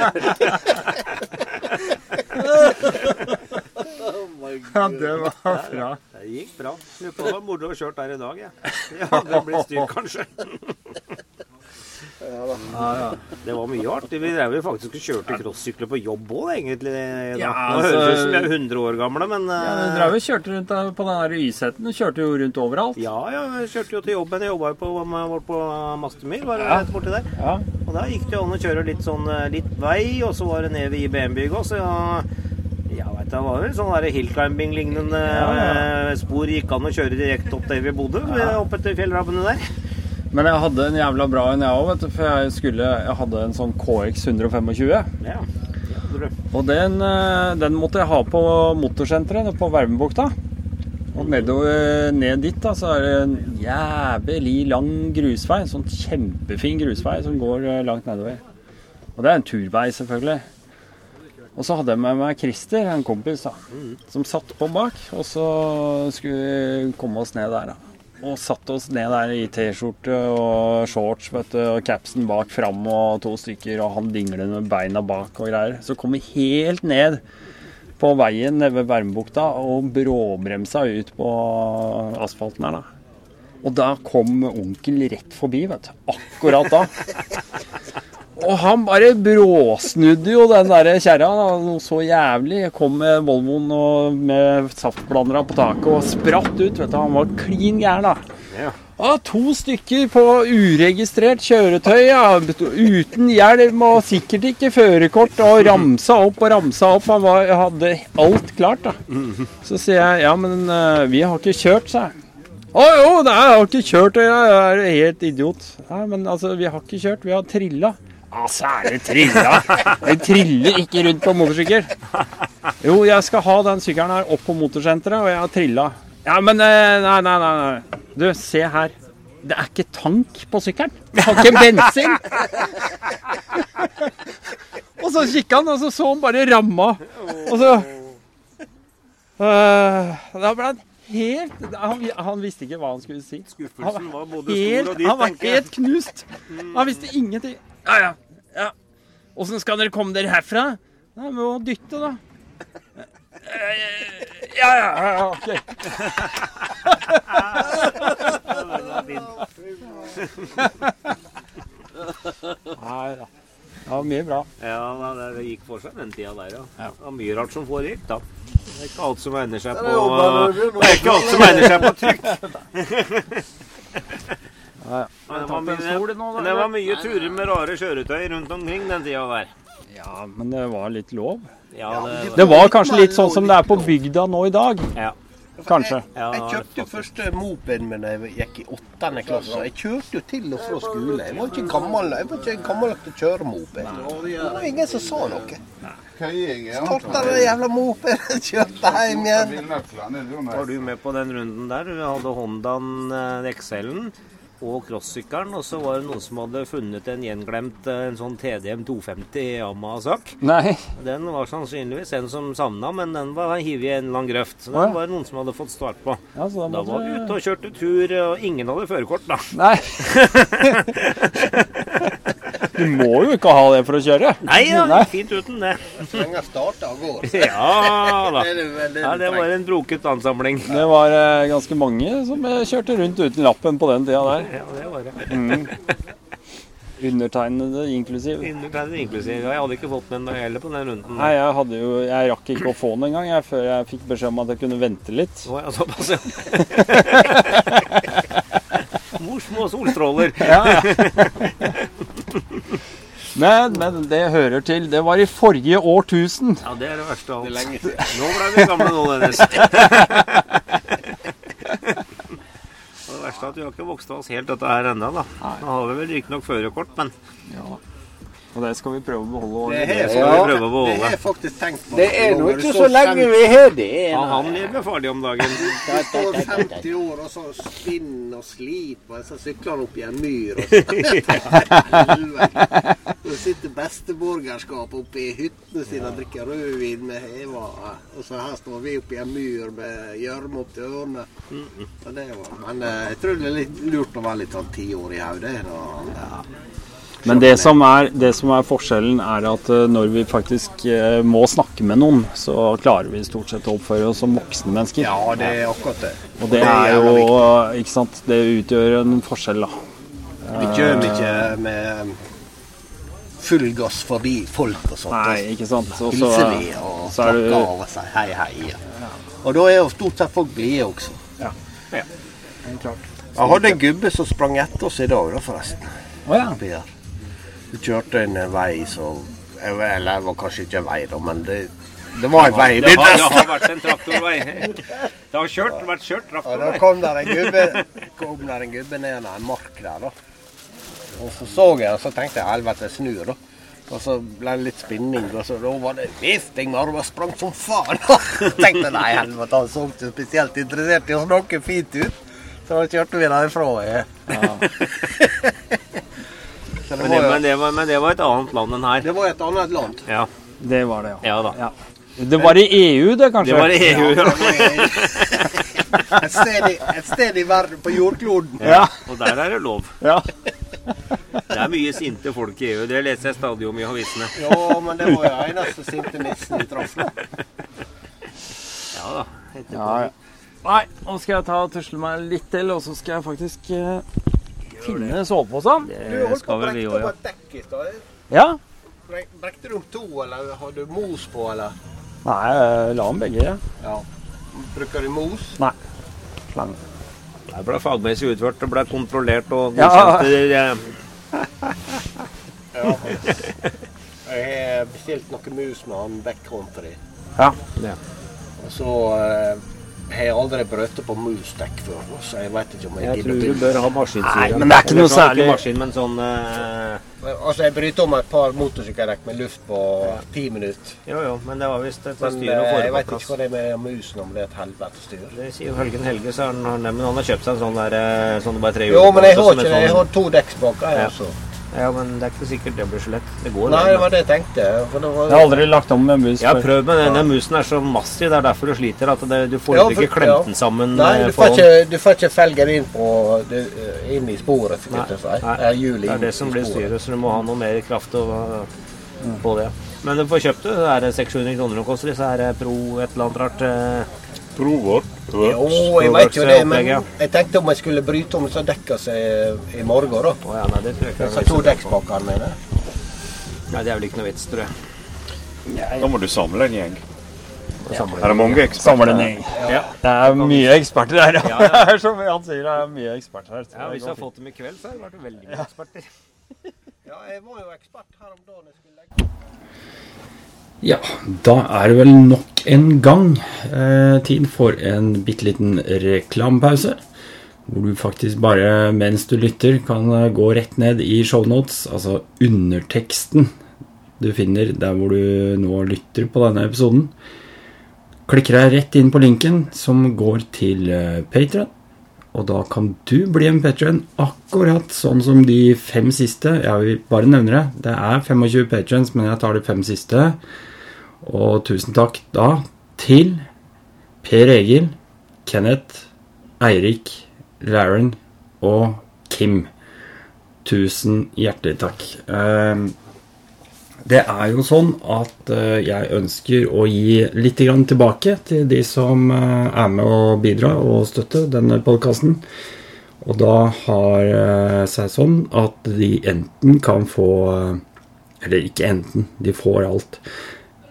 S6: Ja, det var bra.
S9: Det gikk bra. Lurer på om det var moro å kjøre der i dag, jeg. Det hadde blitt styrt, kanskje. Det var mye artig. Vi drev jo faktisk og kjørte crossykler på jobb òg, egentlig. Da.
S6: Ja,
S9: Nå
S6: altså-
S9: høres det ut som vi er 100 år gamle, men
S1: Ja,
S9: vi
S1: Du drev og kjørte rundt på den der Y-setten. Kjørte jo rundt overalt.
S9: Ja, ja, jeg kjørte jo til jobben. Jeg jobba jo på, var på Mastemyr, var det
S1: Ja.
S9: borti der.
S1: Ja.
S9: Og da gikk det jo an å kjøre litt sånn eh, litt vei, og så var det ned ved IBM-bygget også. Ja, jeg det var vel sånn hillclimbing-lignende eh, spor. Gikk an å kjøre direkte opp der vi bodde, opp etter fjellrabbene der.
S1: Men jeg hadde en jævla bra en, jeg òg, vet du. For jeg, skulle, jeg hadde en sånn KX 125.
S9: Ja, det.
S1: Og den, eh, den måtte jeg ha på motorsenteret på Vervenbukta. Og nedover, ned dit da, så er det en jævlig lang grusvei. En sånn kjempefin grusvei som går eh, langt nedover. Og det er en turvei, selvfølgelig. Og så hadde jeg med meg Christer, en kompis, da, som satt på bak. Og så skulle vi komme oss ned der, da. Og satte oss ned der i T-skjorte og shorts vet du, og capsen bak fram og to stykker, og han dingler med beina bak og greier. Så kom vi helt ned på veien nede ved Vermbukta og bråbremsa ut på asfalten her, da. Og da kom onkel rett forbi, vet du. Akkurat da. Og han bare bråsnudde jo den der kjerra noe så jævlig. Jeg kom med Volvoen og med saftblandere på taket og spratt ut. vet du. Han var klin gæren, da.
S9: Ja.
S1: Ah, to stykker på uregistrert kjøretøy, ja, uten hjelm og sikkert ikke førerkort. Og ramsa opp og ramsa opp. Han var, hadde alt klart, da. Så sier jeg ja, men eh, vi har ikke kjørt, sa jeg. Å jo, nei, jeg har ikke kjørt, jeg er helt idiot. Nei, men altså, vi har ikke kjørt, vi har trilla. Altså, er det trilla? Jeg triller ikke rundt på motorsykkel. Jo, jeg skal ha den sykkelen her opp på motorsenteret, og jeg har trilla. Ja, men eh, nei, nei, nei. Du, se her. Det er ikke tank på sykkelen. Jeg har ikke bensin. og så kikka han, og så så han bare ramma. Og så øh, Da ble han helt han, han visste ikke hva han skulle si.
S9: Skuffelsen var både stor og dyp,
S1: han var helt knust. Han visste ingenting. Ja, ja. ja. Åssen skal dere komme dere herfra? Nei, vi må dytte, da. Ja, ja, ja, ok. Nei da. Det var mye bra.
S9: Ja, det gikk for seg den tida der, ja. Det var mye rart som foregikk da. Det er ikke alt som egner seg på
S2: Det er
S9: er ikke alt som egner seg på trykk. Men det var mye,
S1: nå,
S9: det var mye turer med rare kjøretøy rundt omkring den tida der.
S1: Ja, men det var litt lov.
S9: Ja, det,
S1: Det var kanskje litt sånn som det er på bygda nå i dag.
S9: ja.
S1: Kanskje.
S9: Jeg,
S2: Jeg kjøpte jo første mopeden min da jeg gikk i åttende klasse. Jeg kjørte jo til og fra skole. Jeg var ikke gammel Jeg var ikke gammel nok til å kjøre moped. Det var ingen som sa noe. Starta den jævla mopeden, kjørte hjem igjen.
S9: Var du med på den runden der? Du hadde Hondaen eh, XL-en og crossykkelen, og så var det noen som hadde funnet en gjenglemt eh, en sånn TDM 250 Yamaha-sak. Den var sannsynligvis en som savna, men den var hivet i en eller annen grøft. Så
S1: den ja.
S9: var det noen som hadde fått start på.
S1: Ja, så da
S9: Da var vi ute og kjørte tur, og ingen hadde førerkort, da.
S1: Nei. Du må jo ikke ha det for å kjøre.
S9: Nei ja, det fint uten det.
S2: Så lenge starta og går.
S9: Ja da. Ja, det var en broket ansamling.
S1: Det var eh, ganske mange som eh, kjørte rundt uten lappen på den tida der.
S9: Ja, det var det.
S1: Mm. Undertegnede inklusiv.
S9: Undertegnede inklusiv. Jeg hadde ikke fått den heller på den runden.
S1: Nei, jeg hadde jo Jeg rakk ikke å få den engang jeg, før jeg fikk beskjed om at jeg kunne vente litt.
S9: Å, ja, såpass, ja. Mors små solstråler.
S1: Ja, ja. Men, men det hører til. Det var i forrige årtusen.
S9: Ja, det er det verste av
S2: er
S9: alt. Nå ble vi gamle nå, Dennis. Og det verste er at vi har ikke vokst av oss helt dette her ennå, da. Nå har vi vel riktignok førerkort, men
S1: Og det skal vi prøve å beholde.
S2: Det har jeg ja. jeg faktisk tenkt på.
S10: Det er nå ikke så lenge vi har det.
S9: ja, han lever farlig om dagen.
S2: Du står 50 år og så spinner og sliter, og så sykler han opp i en myr. Og så sitter besteborgerskapet oppe i hyttene sine og drikker rødvin med heva. Og så her står vi oppe i en myr med gjørme opp til ørene. Var, men eh, jeg tror det er litt lurt å være litt sånn ti år i hodet.
S1: Men det som, er, det som er forskjellen, er at eh, når vi faktisk eh, må snakke med noen, så klarer vi stort sett å oppføre oss som voksne mennesker.
S2: Ja, det er akkurat det.
S1: Og det er jo Ikke sant. Det utgjør en forskjell, da.
S2: Vi kjører ikke med full gass forbi folk og sånt.
S1: Nei, ikke sant. Og så
S2: og
S1: så er du
S2: av og sier hei, hei. Og da er jo stort sett folk blide også.
S1: Ja.
S9: Ja.
S2: Jeg hadde en gubbe som sprang etter oss i dag, da, forresten.
S1: Å ja.
S2: Vi kjørte en vei som Eller det var kanskje ikke en vei, da, men det, det var en vei.
S9: Det har, det har vært en traktorvei. Det har kjørt, vært kjørt traktorvei.
S2: Og da kom der en gubbe kom der en gubbe ned en mark der, da. Og så så jeg og så tenkte jeg helvete, jeg snur, da. Og så ble det litt spinning, og så da var det vifting med armer. sprang som faen. Tenkte nei, helvete, han så ikke spesielt interessert i å snakke fint ut. Så da kjørte vi derfra. Ja.
S9: Men det,
S2: var,
S9: men, det var, men det var et annet land enn her.
S2: det var et annet land.
S9: Ja,
S1: Det var det, ja.
S9: ja da.
S1: ja. Det var i EU, det, kanskje?
S9: Det var i EU.
S2: Ja, var et, sted i, et sted i verden, på jordkloden.
S9: Ja, og der er det lov.
S1: Ja.
S9: Det er mye sinte folk i EU. Det leser jeg stadig om i avisene.
S2: Jo, men det var jo eneste sinte nissen vi traff. nå.
S9: Ja da. etterpå.
S1: Ja, ja. Nei, nå skal jeg ta og tusle meg litt til, og så skal jeg faktisk eh, finne soveposen.
S2: Du holdt på å brekke opp et dekk i stad.
S1: Ja?
S2: Brekte du om to, eller har du mos på, eller?
S1: Nei, jeg la dem begge. Ja.
S2: Ja. Bruker du mos?
S1: Nei. Slang.
S9: Det ble fagmessig utført og ble kontrollert og godkjent.
S2: Ja. Jeg har bestilt noe mus med han backcountry.
S1: Ja.
S9: Ja.
S2: Og så eh, har jeg aldri brøt på musdekk før, så jeg vet ikke om jeg
S9: Jeg
S2: gidder
S9: tror du bør ha maskinsyre.
S1: Nei, men det er ikke noe særlig-
S9: Ikke maskin, men sånn Uh...
S2: Altså, jeg bryter om et par motorsykkeldekk med luft på ti minutter.
S9: Jo, jo, men det var visst et styr å få
S2: på
S9: plass. Jeg
S2: vet ikke hva det er med musen, om det er et helvete styr.
S9: Det sier Helgen Helge, så han, men han har kjøpt seg en sånn der eh, sånn det bare tre
S2: Jo, men jeg har ikke. Jeg
S9: sånn-
S2: har to dekkspaker, jeg
S9: Ja.
S2: også.
S9: Ja, men det er ikke sikkert det blir så lett. Det går.
S2: Nei,
S9: det,
S2: var det jeg tenkte. For det var...
S1: Jeg har aldri lagt om med mus
S9: Jeg har prøvd, men den, den musen er så massiv. Det er derfor du sliter. At det, du får
S2: Ja, for-
S9: ikke klemt
S2: ja.
S9: den sammen.
S2: Nei,
S9: eh,
S2: du får, ikke, du får ikke felgen inn, på, inn i sporet,
S9: Nei, nei.
S2: Det er hjul
S9: Det er det som blir styret, så du må ha noe mer kraft og, på det. Men du får kjøpt det. Det er 600 kroner det koster disse her Pro et eller annet rart. Eh,
S2: Jo, jeg veit jo det, men jeg tenkte om jeg skulle bryte om så dekka seg i morgen, da.
S9: Oh, ja, nei, det tror jeg ikke.
S2: Disse to dekkspakkene mine.
S9: Nei, det er vel ikke noe vits, tror jeg.
S11: Da må du samle en gjeng.
S9: Ja.
S11: Er det mange eksperter?
S9: Ja.
S1: Det er mye eksperter her.
S9: Ja, ja.
S1: Det er som han sier, det er mye eksperter her.
S9: Ja, Hvis
S1: jeg
S9: har fått dem i kveld, så har det vært veldig mye eksperter.
S2: Ja, jeg var jo ekspert her om dagen. Jeg skulle legge
S1: Ja, da er det vel nok en gang eh, tid for en bitte liten reklamepause. Hvor du faktisk bare mens du lytter kan eh, gå rett ned i shownotes, altså underteksten du finner der hvor du nå lytter på denne episoden. Klikker deg rett inn på linken som går til Patron. Patreon. Og da kan du bli en patron akkurat sånn som de fem siste. Jeg vil bare nevne det. Det er 25 patrons, men jeg tar de fem siste. Og tusen takk da til Per Egil, Kenneth, Eirik, Laren og Kim. Tusen hjertelig takk. Ehm, Det er jo sånn at eh, jeg ønsker å gi litt tilbake til de som eh, er med å bidra og støtte denne podkasten. Og da har det seg sånn at de enten kan få eh, Eller ikke enten, de får alt.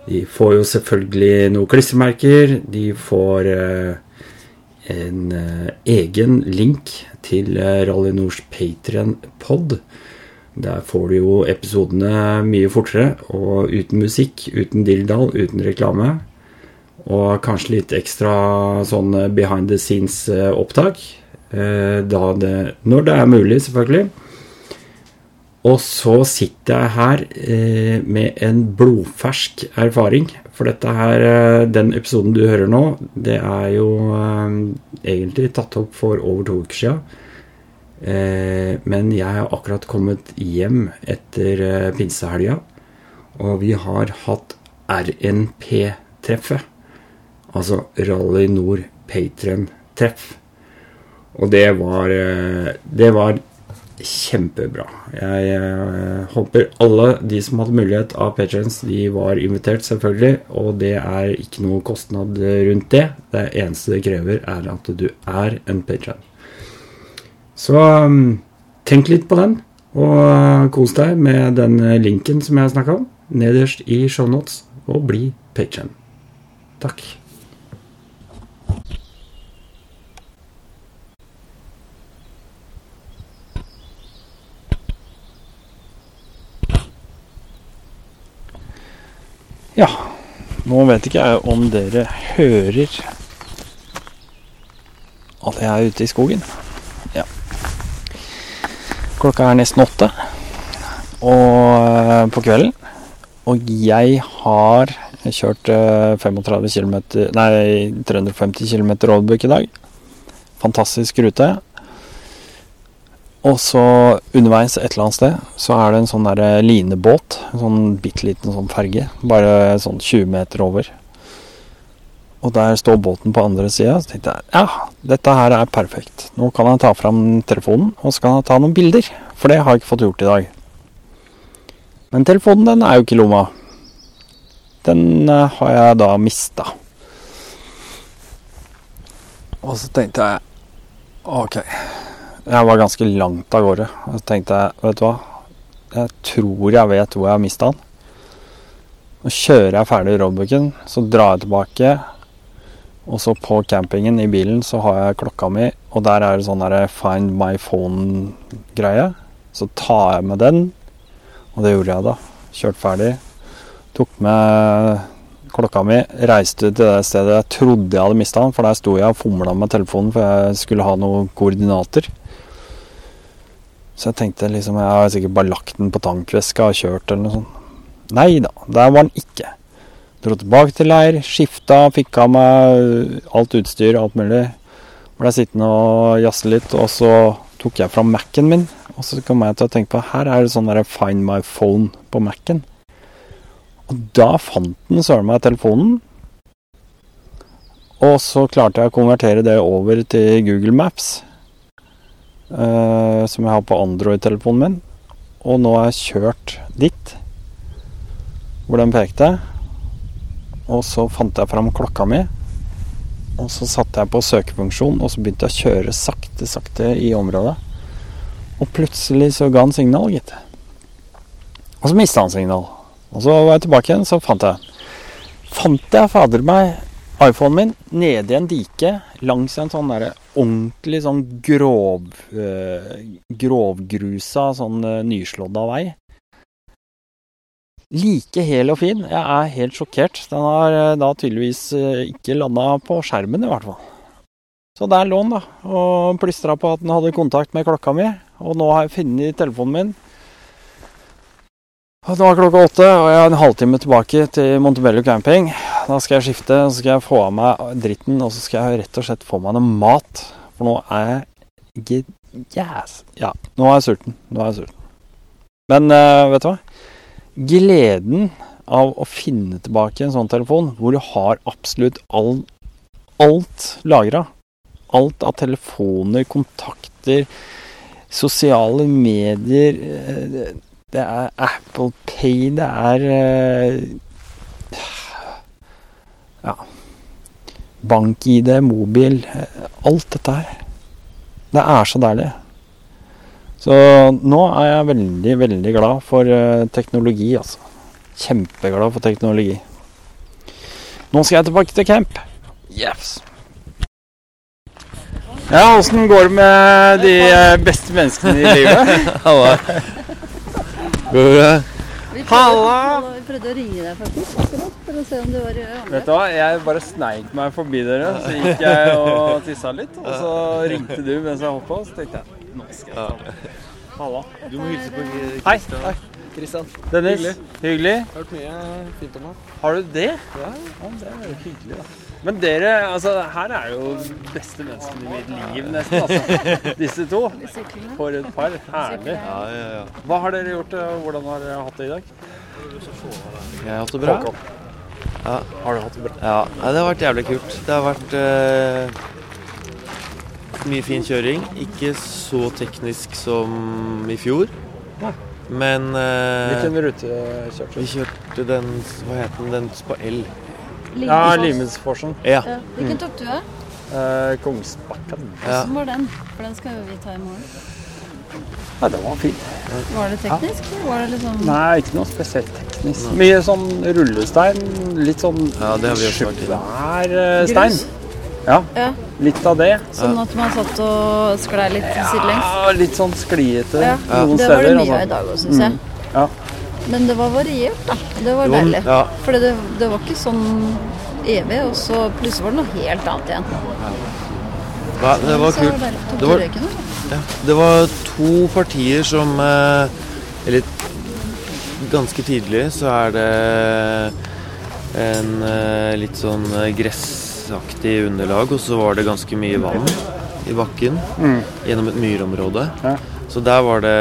S1: De får jo selvfølgelig noen klistremerker. De får eh, en eh, egen link til eh, Rally Nords Patrion-pod, Der får du jo episodene mye fortere, og uten musikk, uten dilldall, uten reklame. Og kanskje litt ekstra sånn behind the scenes-opptak. Når det er mulig, selvfølgelig. Og så sitter jeg her eh, med en blodfersk erfaring. For dette her, eh, den episoden du hører nå, det er jo eh, egentlig tatt opp for over to uker. Eh, men jeg har akkurat kommet hjem etter eh, pinsehelga, og vi har hatt RNP-treffet. Altså Rally Nord Patron-treff. Og det var, det var kjempebra. Jeg eh, håper alle de som hadde mulighet av patrons, de var invitert, selvfølgelig. Og det er ikke noe kostnad rundt det. Det eneste det krever, er at du er en patron. Så um, tenk litt på den, og uh, kos deg med den linken som jeg snakka om, nederst i shownotes, og bli patron. Takk. Ja, nå vet ikke jeg om dere hører at jeg er ute i skogen. Ja. Klokka er nesten åtte og, eh, på kvelden. Og jeg har kjørt eh, 35 km Nei, 350 km roadbook i dag. Fantastisk rute. Og så underveis et eller annet sted så er det en sånn der eh, linebåt. En sånn bitte liten sånn ferge. Bare sånn 20 meter over. Og der står båten på andre sida. Så tenkte jeg ja, dette her er perfekt. Nå kan jeg ta fram telefonen og så kan jeg ta noen bilder. For det har jeg ikke fått gjort i dag. Men telefonen den er jo ikke i lomma. Den eh, har jeg da mista. Og så tenkte jeg OK. Jeg var ganske langt av gårde. Og så tenkte jeg, vet du hva. Jeg tror jeg vet hvor jeg har mista den. Nå kjører jeg ferdig roadbooken, så drar jeg tilbake. Og så på campingen i bilen så har jeg klokka mi, og der er det sånn der find my phone-greie. Så tar jeg med den, og det gjorde jeg da. Kjørte ferdig. Tok med klokka mi, reiste til det stedet jeg trodde jeg hadde mista den, for der sto jeg og fomla med telefonen for jeg skulle ha noen koordinater. Så jeg tenkte liksom Jeg har sikkert bare lagt den på tankveska og kjørt eller noe sånt. Nei da, der var den ikke. Dro tilbake til leir, skifta, fikk av meg alt utstyr, alt mulig. Ble sittende og jazze litt, og så tok jeg fram Mac-en min. Og så kom jeg til å tenke på her er det sånn der Find my phone på Mac-en. Og da fant den søren meg telefonen. Og så klarte jeg å konvertere det over til Google Maps, eh, som jeg har på Android-telefonen min. Og nå har jeg kjørt dit hvor den pekte. Og så fant jeg fram klokka mi. Og så satte jeg på søkefunksjon, og så begynte jeg å kjøre sakte, sakte i området. Og plutselig så ga han signal, gitt. Og så mista han signal. Og så var jeg tilbake igjen, så fant jeg Fant jeg fader meg iPhonen min nede i en dike langs en sånn derre ordentlig sånn grov øh, Grovgrusa, sånn øh, nyslådda vei. Like hel og fin. Jeg er helt sjokkert. Den har øh, da tydeligvis ikke landa på skjermen, i hvert fall. Så der lå den, da, og plystra på at den hadde kontakt med klokka mi. Og nå har jeg funnet telefonen min. Og det var klokka åtte, og jeg er en halvtime tilbake til Montebello camping. Da skal jeg skifte, så skal jeg få av meg dritten, og så skal jeg rett og slett få meg noe mat. For nå er jeg yes. Ja, nå er jeg sulten. Nå er jeg sulten. Men uh, vet du hva? Gleden av å finne tilbake en sånn telefon hvor du har absolutt all, alt lagra. Alt av telefoner, kontakter, sosiale medier eh, Det er Apple Pay, det er eh, Ja. BankID, mobil eh, Alt dette her. Det er så deilig. Så nå er jeg veldig, veldig glad for teknologi, altså. Kjempeglad for teknologi. Nå skal jeg tilbake til camp. Yes. Ja, åssen går det med de beste menneskene i livet?
S10: Går det?
S12: Vi prøvde, vi prøvde å ringe deg faktisk akkurat for å se om du var i Andre.
S1: Vet du hva, jeg bare sneik meg forbi dere, så gikk jeg og tissa litt. Og så ringte du mens jeg hoppa, og så tenkte jeg nå skal jeg ta. Halla.
S10: Du må hilse på Kristian.
S1: Hei.
S10: Kristian.
S1: Dennis.
S10: Hyggelig.
S1: Hyggelig.
S10: Hørt mye fint om ham.
S1: Har du det?
S10: Ja.
S1: Ja, det er jo hyggelig, da. Men dere, altså her er jo beste menneskene i mitt liv, nesten. altså. Disse to. For et par. Herlig.
S10: Ja, ja, ja.
S1: Hva har dere gjort? og Hvordan har dere hatt det i dag?
S10: Jeg har hatt det bra. Ja.
S1: Har du hatt det bra?
S10: Ja, det har vært jævlig kult. Det har vært uh, mye fin kjøring. Ikke så teknisk som i fjor. Men uh,
S1: Hvilken rute kjørte du?
S10: Vi kjørte den Hva het den? Den på L.
S1: Ja, Limesforsen.
S10: Ja.
S12: Ja. Hvilken tok du, da?
S1: Eh, Kongsbakken.
S10: Ja.
S12: Hvordan var den? For den skal jo vi ta i morgen.
S1: Nei, den var fin.
S12: Var det teknisk? Var det liksom
S1: Nei, ikke noe spesielt teknisk. Mye sånn rullestein, litt sånn
S10: Ja, det har vi også vært
S1: svær eh, stein. Ja,
S12: Ja.
S1: litt av det.
S12: Sånn at man satt og sklei litt sidelengs?
S1: Ja, litt sånn skliete
S12: Ja,
S1: noen
S12: det var det mye
S1: altså.
S12: av i dag òg, syns jeg.
S1: Mm. Ja.
S12: Men det var variert, da. Det var
S10: jo,
S12: deilig.
S10: ja.
S12: For det, det var ikke sånn evig, og så plutselig var det noe helt annet igjen.
S10: Ja, det var kult. Det var, ja, det var to partier som eh, Eller ganske tidlig så er det en eh, litt sånn eh, gressaktig underlag, og så var det ganske mye vann i bakken
S1: Mm.
S10: gjennom et myrområde.
S1: Ja.
S10: Så der var det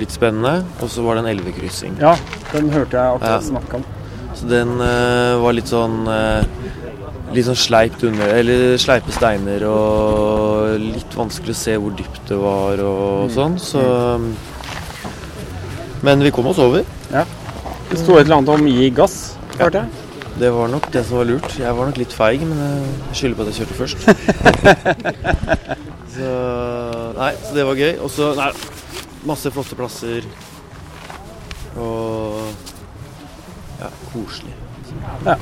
S10: litt spennende, og så var det en elvekryssing.
S1: Ja, den hørte jeg akkurat
S10: Ja.
S1: snakke om.
S10: Så den uh, var litt sånn uh, Litt sånn sleipt under Eller sleipe steiner og litt vanskelig å se hvor dypt det var og
S1: Mm.
S10: sånn. Så Men vi kom oss over.
S1: Ja. Det sto et eller annet om gi gass, hørte jeg.
S10: Det var nok det som var lurt. Jeg var nok litt feig, men jeg skylder på at jeg kjørte først. så Nei, så det var gøy. Og så Nei, masse flotte plasser. Og Ja, koselig.
S1: Ja.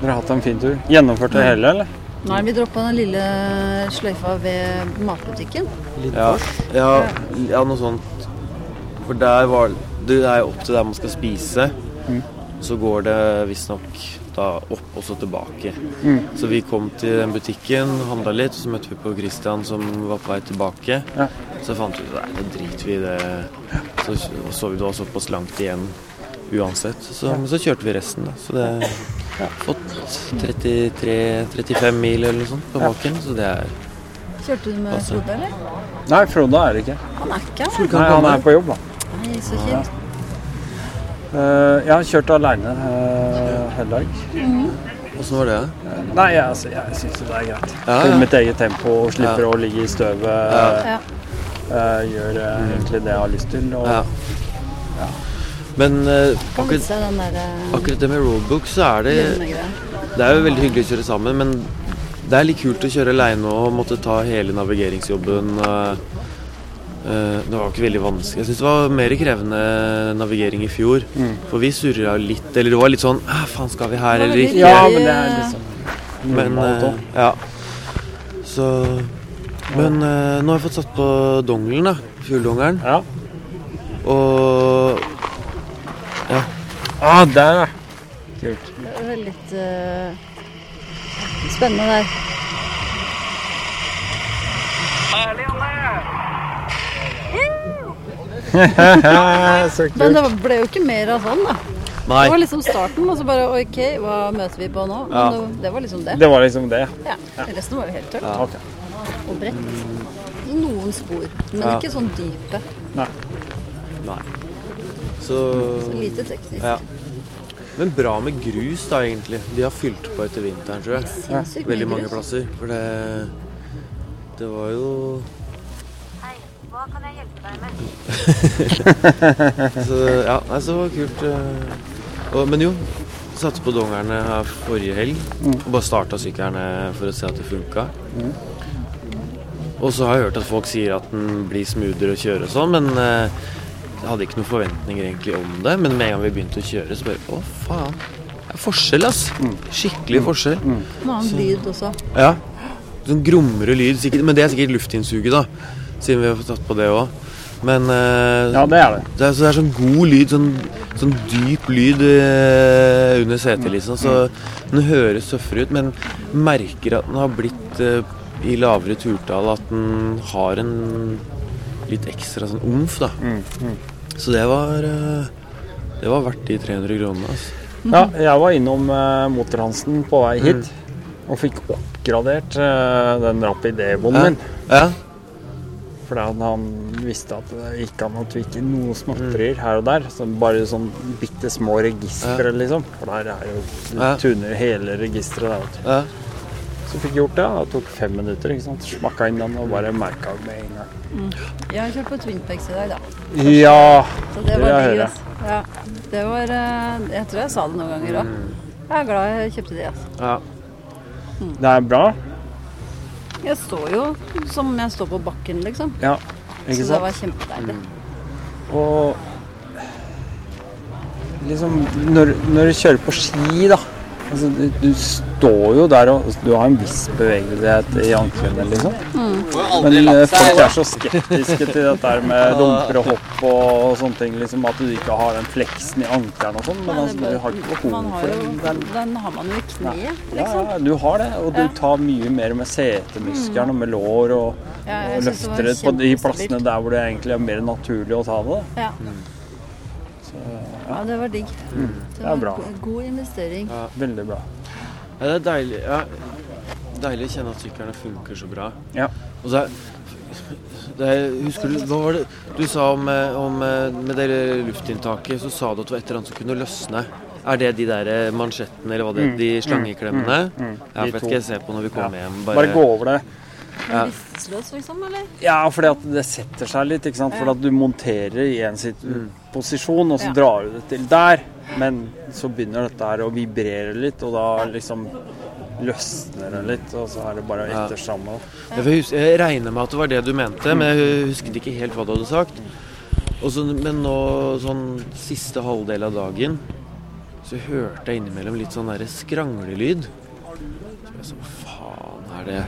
S1: Dere har hatt en fin tur. Gjennomført det hele, eller?
S12: Nei, vi droppa den lille sløyfa ved matbutikken.
S10: Ja, ja, ja, noe sånt. For der var Det er jo opp til der man skal spise.
S1: Mm.
S10: Så går det visstnok da opp og så tilbake.
S1: Mm.
S10: Så vi kom til den butikken, handla litt, så møtte vi på Christian som var på vei tilbake.
S1: Ja.
S10: Så fant vi ut at nå driter vi i det. Så så vi det var såpass langt igjen uansett. Så, men så kjørte vi resten, da. Så det har fått 33-35 mil eller noe sånt på
S1: Ja.
S10: Så det er
S12: Kjørte du med. Frode, eller?
S1: Nei, Frode er det ikke.
S12: Han er ikke her.
S1: Han er på jobb, da.
S12: Nei, så kjipt.
S1: Eh, jeg har kjørt aleine uh, hele dag.
S12: Mhm.
S10: Åssen var det?
S1: Nei, jeg, altså, jeg syns det er greit.
S10: Ja, ja.
S1: mitt eget tempo, slipper
S10: Ja.
S1: å ligge i støvet.
S10: Ja.
S12: Ja.
S1: eh, gjør eh, egentlig det jeg har lyst til. Og,
S10: Ja. Men eh, akkurat,
S12: eh,
S10: akkurat det med roadbook, så er det. Det er jo veldig hyggelig å kjøre sammen, men det er litt kult å kjøre aleine og måtte ta hele navigeringsjobben. eh, eh, det var ikke veldig vanskelig. Jeg syns det var mer krevende navigering i fjor.
S1: Mm.
S10: For vi surra litt, eller det var litt sånn Æh, Faen, skal vi her eller ikke?
S1: Ja, men det er liksom
S10: Men eh, ja. Så Men eh, nå har jeg fått satt på dongelen, da. Fugledongelen.
S1: Ja.
S10: Og ja.
S1: Ah, der, ja. Kult.
S12: Det er veldig eh, spennende der.
S1: Så
S12: Men det ble jo ikke mer av sånn, da.
S10: Nei.
S12: Det var liksom starten, og så bare OK, hva møter vi på nå? Men
S10: Ja.
S12: det, det var liksom det.
S1: Det var liksom det.
S12: Ja. Resten var jo helt tørt.
S1: Ok.
S12: Og bredt. Noen spor, men
S10: Ja.
S12: ikke sånn dype.
S1: Nei.
S10: Nei. Så
S12: Så lite teknisk.
S10: Ja. Men bra med grus, da, egentlig. De har fylt på etter vinteren, tror jeg. Veldig mange
S12: grus.
S10: plasser. For det Det var jo
S13: Hva kan jeg hjelpe deg med?
S10: Så ja, nei, så det var kult. eh. Og, men jo, satte på dongerne her forrige helg. Og bare starta sykkelen for å se at det funka.
S1: Mm.
S10: Og så har jeg hørt at folk sier at den blir smoothere å kjøre og sånn, men eh, jeg hadde ikke noen forventninger egentlig om det. Men med en gang vi begynte å kjøre, så bare Å, faen. Det er forskjell, ass. Skikkelig forskjell.
S12: En annen lyd også.
S10: Ja. Sånn grumre lyd. Sikkert, men det er sikkert luftinnsuget, da. Siden vi har fått tatt på det òg. Men eh,
S1: Ja, det er det.
S10: Det er, så det er sånn god lyd, sånn, sånn dyp lyd eh, under setet, liksom. Så den høres tøffere ut, men merker at den har blitt eh, i lavere turtall at den har en litt ekstra sånn omf, da. Så det var eh, Det var verdt de 300 kronene, altså.
S1: Ja, jeg var innom uh, Motorhansen på vei hit og fikk oppgradert eh, den Rapid Evoen
S10: Ja.
S1: min.
S10: Ja.
S1: Fordi han, han visste at det gikk an å tvikke noen småtterier her og der. Så bare sånn bitte små registre, liksom. For der er jo Du
S10: Ja.
S1: tuner hele registeret der.
S10: Ja.
S1: Så fikk jeg gjort det. Det tok fem minutter. ikke sant? Smakka inn den og bare merka med en gang.
S12: Mm. Jeg har kjørt på Twinpex i dag, da.
S1: Ja,
S12: Så det var
S1: det jeg
S12: digg. Ja, det var eh, Jeg tror jeg sa det noen ganger òg. Jeg er glad jeg kjøpte de. Altså.
S10: Ja.
S1: Det er bra.
S12: Jeg står jo som jeg står på bakken, liksom.
S1: Ja, ikke
S12: Så det var kjempedeilig.
S1: Og liksom når, når du kjører på ski, da altså, du, du står jo der og Du har en viss bevegelighet i anklene, liksom. Men eh, folk er så skeptiske til dette med dumper og hopp og sånne ting. liksom At du ikke har den fleksen i ankelen og sånn. Men altså, du har ikke behov for den.
S12: Den har man jo i kneet, liksom.
S1: ja, du har det. Og du tar mye mer med setemuskelen og med lår og, og løfter det på de plassene der hvor det egentlig er mer naturlig å ta det.
S12: Ja. Ja, det var digg.
S1: Mm, det er
S12: var
S1: bra.
S12: go- God investering.
S1: Veldig bra.
S10: Ja, det er deilig, ja. deilig å kjenne at syklene funker så bra.
S1: Ja.
S10: Og så er, det er, husker du, hva var det du sa om, eh, om eh, med det luftinntaket? Så sa du at det var et eller annet som kunne løsne. Er det de der eh, mansjettene, eller hva det
S1: er,
S10: de
S1: mm,
S10: slangeklemmene?
S1: mm, mm.
S10: Ja,
S1: De
S10: for det
S1: to.
S10: skal jeg se på når vi kommer
S1: Ja.
S10: hjem.
S1: Bare gå over det.
S10: Ja.
S12: Vissløs, liksom, eller?
S1: Ja, fordi at det setter seg litt. ikke sant? For at du monterer i en sitt posisjon, og så
S12: Ja.
S1: drar du det til der. Men så begynner dette her å vibrere litt, og da liksom løsner det litt. Og så er det bare
S10: Ja.
S1: etter sammen.
S10: Jeg, jeg regner med at det var det du mente, men jeg husket ikke helt hva du hadde sagt. Og så, men nå, sånn siste halvdel av dagen, så hørte jeg innimellom litt sånn derre skranglelyd. Så jeg så, hva faen er det?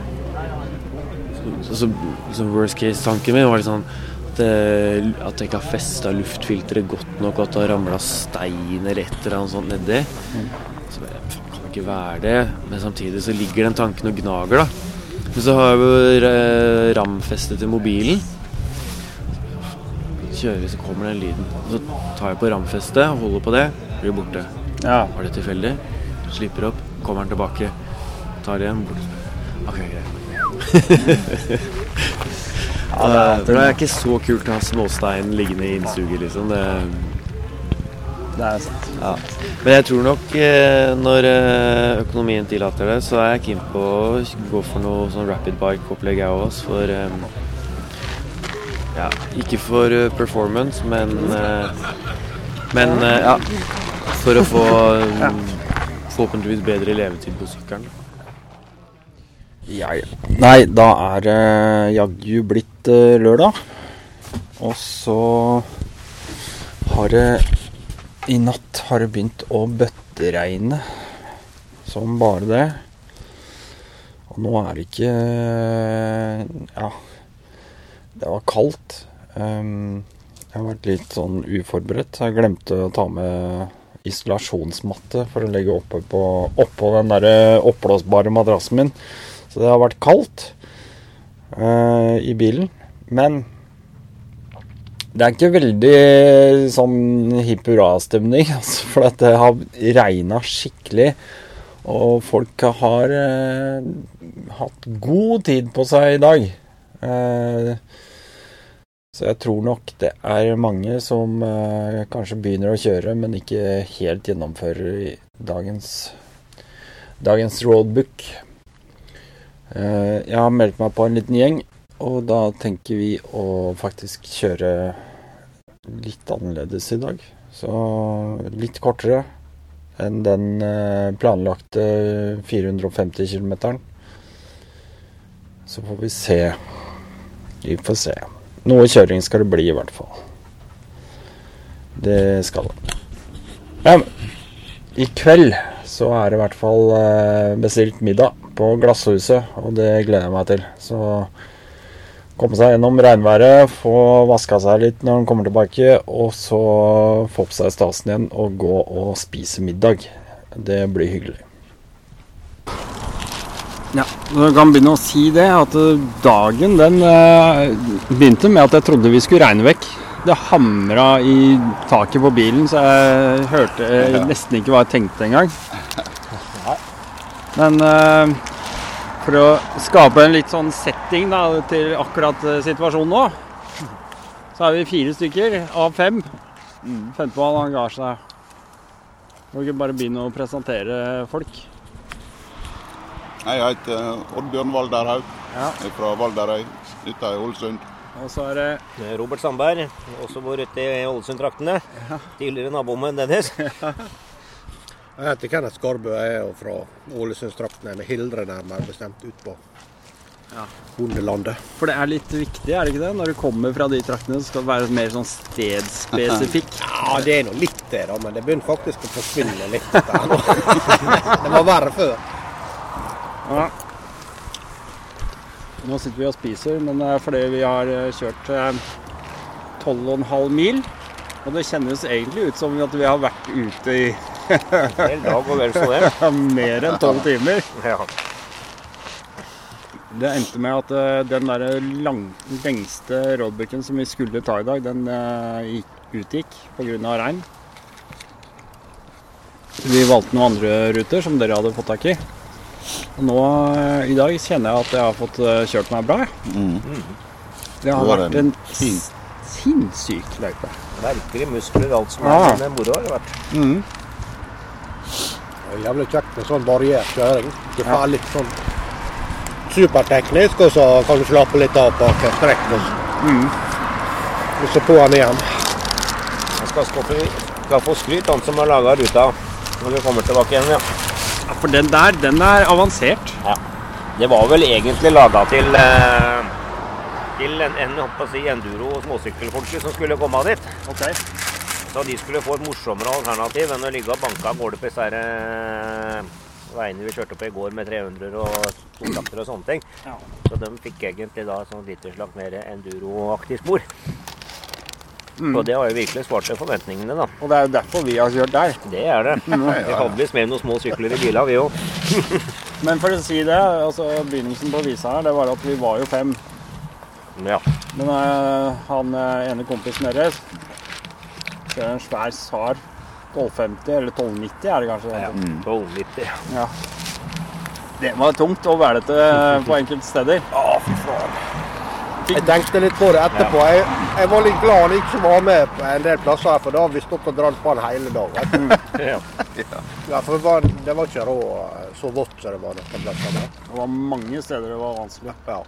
S10: Så, så, liksom worst case-tanken min var sånn at, eh, at jeg ikke har festa luftfilteret godt nok, og at det har ramla steiner eller et eller annet sånt nedi. Så bare, faen, kan det ikke være det? Men samtidig så ligger den tanken og gnager, da. Men så har jeg jo eh, ramfestet til mobilen. Kjører, så kommer den lyden. Så tar jeg på ramfestet, holder på det, blir borte.
S1: Ja.
S10: Var det tilfeldig? Slipper opp, kommer den tilbake. Tar det igjen, borte. Ok, greit.
S1: Ja, det er-
S10: det er ikke så kult å ha småstein liggende i innsuget, liksom. Det,
S1: det er sant.
S10: Ja. Men jeg tror nok eh, når eh, økonomien tillater det, så er jeg keen på å gå for noe sånn rapid bike-opplegg jeg også. For eh, ja, ikke for performance, men Men ja, for å få eh, forhåpentligvis bedre levetid på sykkelen.
S1: Ja, ja. Nei, da er det jaggu blitt eh, lørdag. Og så har det I natt har det begynt å bøtteregne som bare det. Og nå er det ikke Ja, det var kaldt. Um, jeg har vært litt sånn uforberedt. Jeg glemte å ta med isolasjonsmatte for å legge oppe på, oppå den der oppblåsbare madrassen min. Så det har vært kaldt uh, i bilen. Men det er ikke veldig sånn hipp hurra-stemning, altså, for det har regna skikkelig. Og folk har eh, hatt god tid på seg i dag. Eh, så jeg tror nok det er mange som eh, kanskje begynner å kjøre, men ikke helt gjennomfører dagens, dagens roadbook. Eh, jeg har meldt meg på en liten gjeng, og da tenker vi å faktisk kjøre litt annerledes i dag. Så litt kortere enn den eh, planlagte 450 km. Så får vi se. Vi får se. Noe kjøring skal det bli, i hvert fall. Det skal det. Ja, I kveld så er det i hvert fall eh, bestilt middag på Glasshuset, og det gleder jeg meg til. Så Komme seg gjennom regnværet, få vaska seg litt når han kommer tilbake, og så få på seg stasen igjen og gå og spise middag. Det blir hyggelig. Ja, du kan begynne å si det, at dagen den eh, begynte med at jeg trodde vi skulle regne vekk. Det hamra i taket på bilen, så jeg hørte nesten ikke hva jeg tenkte engang. Men uh, for å skape en litt sånn setting da, til akkurat eh, situasjonen nå, så er vi fire stykker av fem. Femtemann han ga seg. Må ikke bare begynne å presentere folk.
S14: Jeg heter Oddbjørn Valderhaug. Jeg er fra Valderøy, ute i Ålesund.
S1: Og så er det
S9: er Robert Sandberg, også bor ute i Ålesund-traktene. Tidligere naboen Dennis.
S2: Jeg heter Kenneth Skarbø, jeg er fra Ålesundstraktene, med Hildre nærmere bestemt, ut på bondelandet.
S1: For det er litt viktig, er det ikke det? Når du kommer fra de traktene, så skal det være mer sånn stedspesifikk.
S2: Ja, det er nå litt det, da, men det begynner faktisk å forsvinne litt. Nå. det var verre før.
S1: Ja. Nå sitter vi og spiser, men det er fordi vi har eh, kjørt eh, 12,5 mil. Og det kjennes egentlig ut som at vi har vært ute i. Mer enn tolv timer.
S9: Ja.
S1: Det endte med at eh, den der lang, lengste roadbooken som vi skulle ta i dag, den gikk, utgikk pga. regn. Vi valgte noen andre ruter som dere hadde fått tak i. Og nå eh, i dag kjenner jeg at jeg har fått kjørt meg bra. Mm. Det har vært en sinnssyk løype.
S9: Merker i muskler alt som
S1: Ja.
S9: er med moro har det vært.
S2: Det er jævlig kjekt med sånn variert kjøring. Du får litt sånn superteknisk, og så kan du slappe litt av på strekken. strekk. Og så, og så på den igjen.
S9: Jeg skal, skaffe, skal få skryt, han som har laga ruta når vi kommer tilbake igjen. ja.
S1: Ja, For den der, den er avansert.
S9: Ja. Det var vel egentlig laga til eh, til en, en si, enduro- og småsykkelfolket som skulle komme dit. Så de skulle få et morsommere alternativ enn å ligge og banke av gårde på disse her, eh, veiene vi kjørte på i går med 300 og stortrakter og sånne ting. Så de fikk egentlig da sånn litt slags mer enduroaktig spor.
S1: Mm.
S9: Og det har jo virkelig svart til forventningene, da.
S1: Og det er jo derfor vi har kjørt der.
S9: Det er det. Vi hadde visst med noen små sykler i bila, vi òg.
S1: Men for å si det, altså begynnelsen på visa her, det var at vi var jo fem.
S9: Ja.
S1: Men uh, han eh, ene kompisen deres ser en svær SAR 1250, eller 1290 er det kanskje?
S9: Ja, 1290.
S1: Ja. Det var tungt og velete på enkelte steder.
S2: Å, fy faen. Jeg tenkte litt på det etterpå. Jeg, jeg var litt glad han ikke var med på en del plasser, her, for da hadde vi stått og dratt på han hele dagen.
S9: Ja.
S2: Ja, for det var, det var ikke rå, så vått som det var noen plasser. der.
S1: Det var mange steder det var vanskelig.
S2: Ja.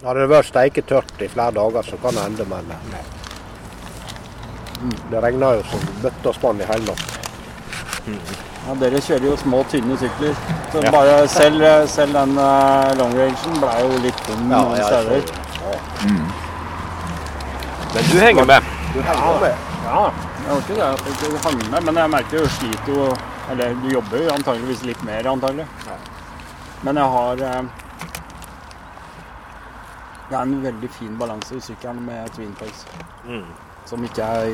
S2: Hadde det vært steiketørt i flere dager, så kan det ende, men det regna jo som bøtte og spann i hele natt.
S1: Ja, dere kjører jo små, tynne sykler. Så
S2: Ja.
S1: bare selv, selv den uh, long rangen ble jo litt tung
S2: Ja,
S1: noen steder.
S9: Men du henger med.
S2: Du henger med.
S1: Ja, jeg var ikke det at jeg ikke hang med, men jeg merker jo sliter jo Eller du jobber jo antageligvis litt mer, antagelig. Men jeg har eh, Det er en veldig fin balanse i sykkelen med twin pegs.
S9: Mm.
S1: Som ikke er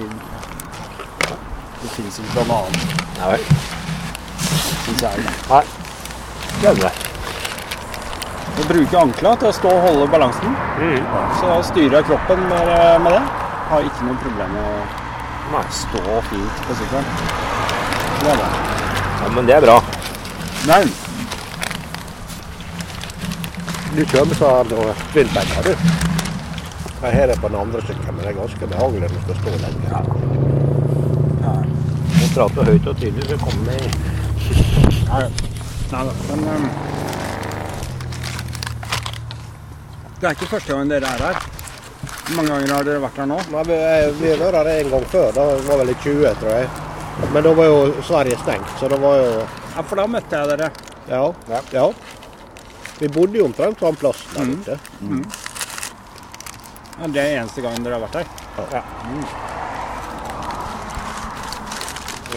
S1: Det fins ikke noe annet.
S9: Nei vel.
S1: Syns jeg.
S9: Nei. Skjønner.
S1: Jeg bruker ankla til å stå og holde balansen. Så da styrer jeg kroppen med, med det. Har ikke noe problem med å stå fint på sykkelen. Det er det.
S9: Ja, men det er bra.
S1: Nei.
S2: Du kjører med sånn twinbagger, du. Jeg har det på den andre sykkelen, men det er ganske behagelig når du skal stå lenge.
S9: Må prater høyt og tydelig, så kommer vi
S1: Nei, da. Men um, Det er ikke første gang dere er her. Hvor mange ganger har dere vært her nå?
S2: Nei, vi, vi har vært her en gang før. Da var vel i 20, tror jeg. Men da var jo Sverige stengt, så det var jo
S1: Ja, for da møtte jeg dere.
S2: Ja. Ja. ja. Vi bodde jo omtrent samme plass der
S1: Mm.
S2: ute.
S1: Ja, det er eneste gangen dere har vært her.
S2: Ja.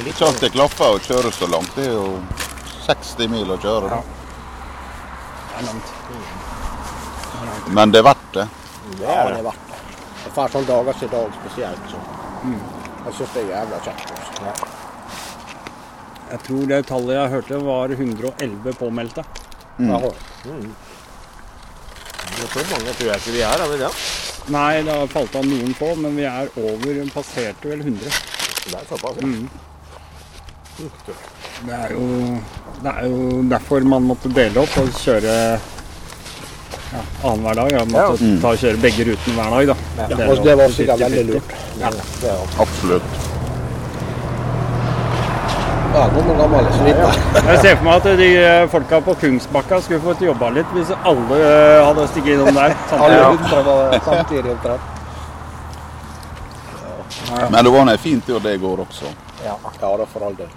S14: Ikke alt det klaffer å kjøre så langt. Det er jo 60 mil å kjøre. Ja.
S1: Det er langt.
S14: Men det er verdt
S2: Ja, det er verdt det. Det får sånne dager som i dag spesielt, så jeg syns det er jævla kjekt. Ja.
S1: Jeg tror det tallet jeg hørte var 111 påmeldte.
S2: Mm.
S1: Jaha.
S9: Så mange tror jeg ikke vi er, er vi det?
S1: Nei, det har falt av noen få, men vi er over, passerte vel 100.
S9: Det er såpass, ja.
S1: Mm. Det er, jo, det er jo derfor man måtte dele opp og kjøre ja, annenhver dag. Ja, måtte
S14: Ja. Mm.
S1: ta og kjøre begge rutene hver dag. Da.
S2: Ja,
S1: Det,
S2: og det var sikkert veldig lurt.
S1: Ja.
S2: Det er
S14: Absolutt.
S2: Ja, god og gammel Ja.
S1: Jeg ser for meg at de eh, folka på Kungsbakka skulle fått jobba litt hvis alle eh, hadde stukket innom der. Ja.
S2: samtidig omtrent.
S14: Men det var en fint tur det i går også.
S2: Ja, ja da for all del.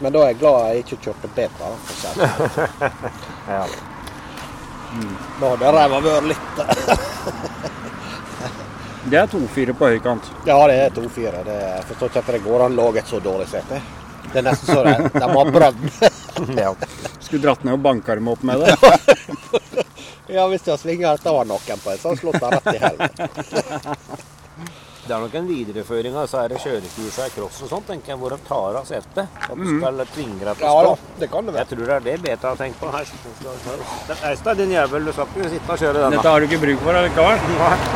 S2: Men da er jeg glad jeg ikke kjørte beta.
S9: Ja.
S2: Da hadde ræva vært litt
S1: Det er 2-4 på høykant.
S2: Ja, det er 2-4. Jeg forstår ikke at det går an å lage et så dårlig sete. Det er nesten så det, de har brødd.
S1: Skulle dratt ned og banka dem opp med det.
S2: Ja, hvis jeg svinger etter noen på en, så har slått deg rett i helvete.
S9: Det er nok en videreføring av disse her kjørekursene i cross og sånt, tenker jeg, hvor de tar av setet. At du skal tvinge deg til å stå.
S2: Ja, det kan det være.
S9: Jeg tror det er det Beta har tenkt på her. Øystein, din jævel, du skal ikke sitte og kjøre denne.
S1: Dette har du ikke bruk for allikevel.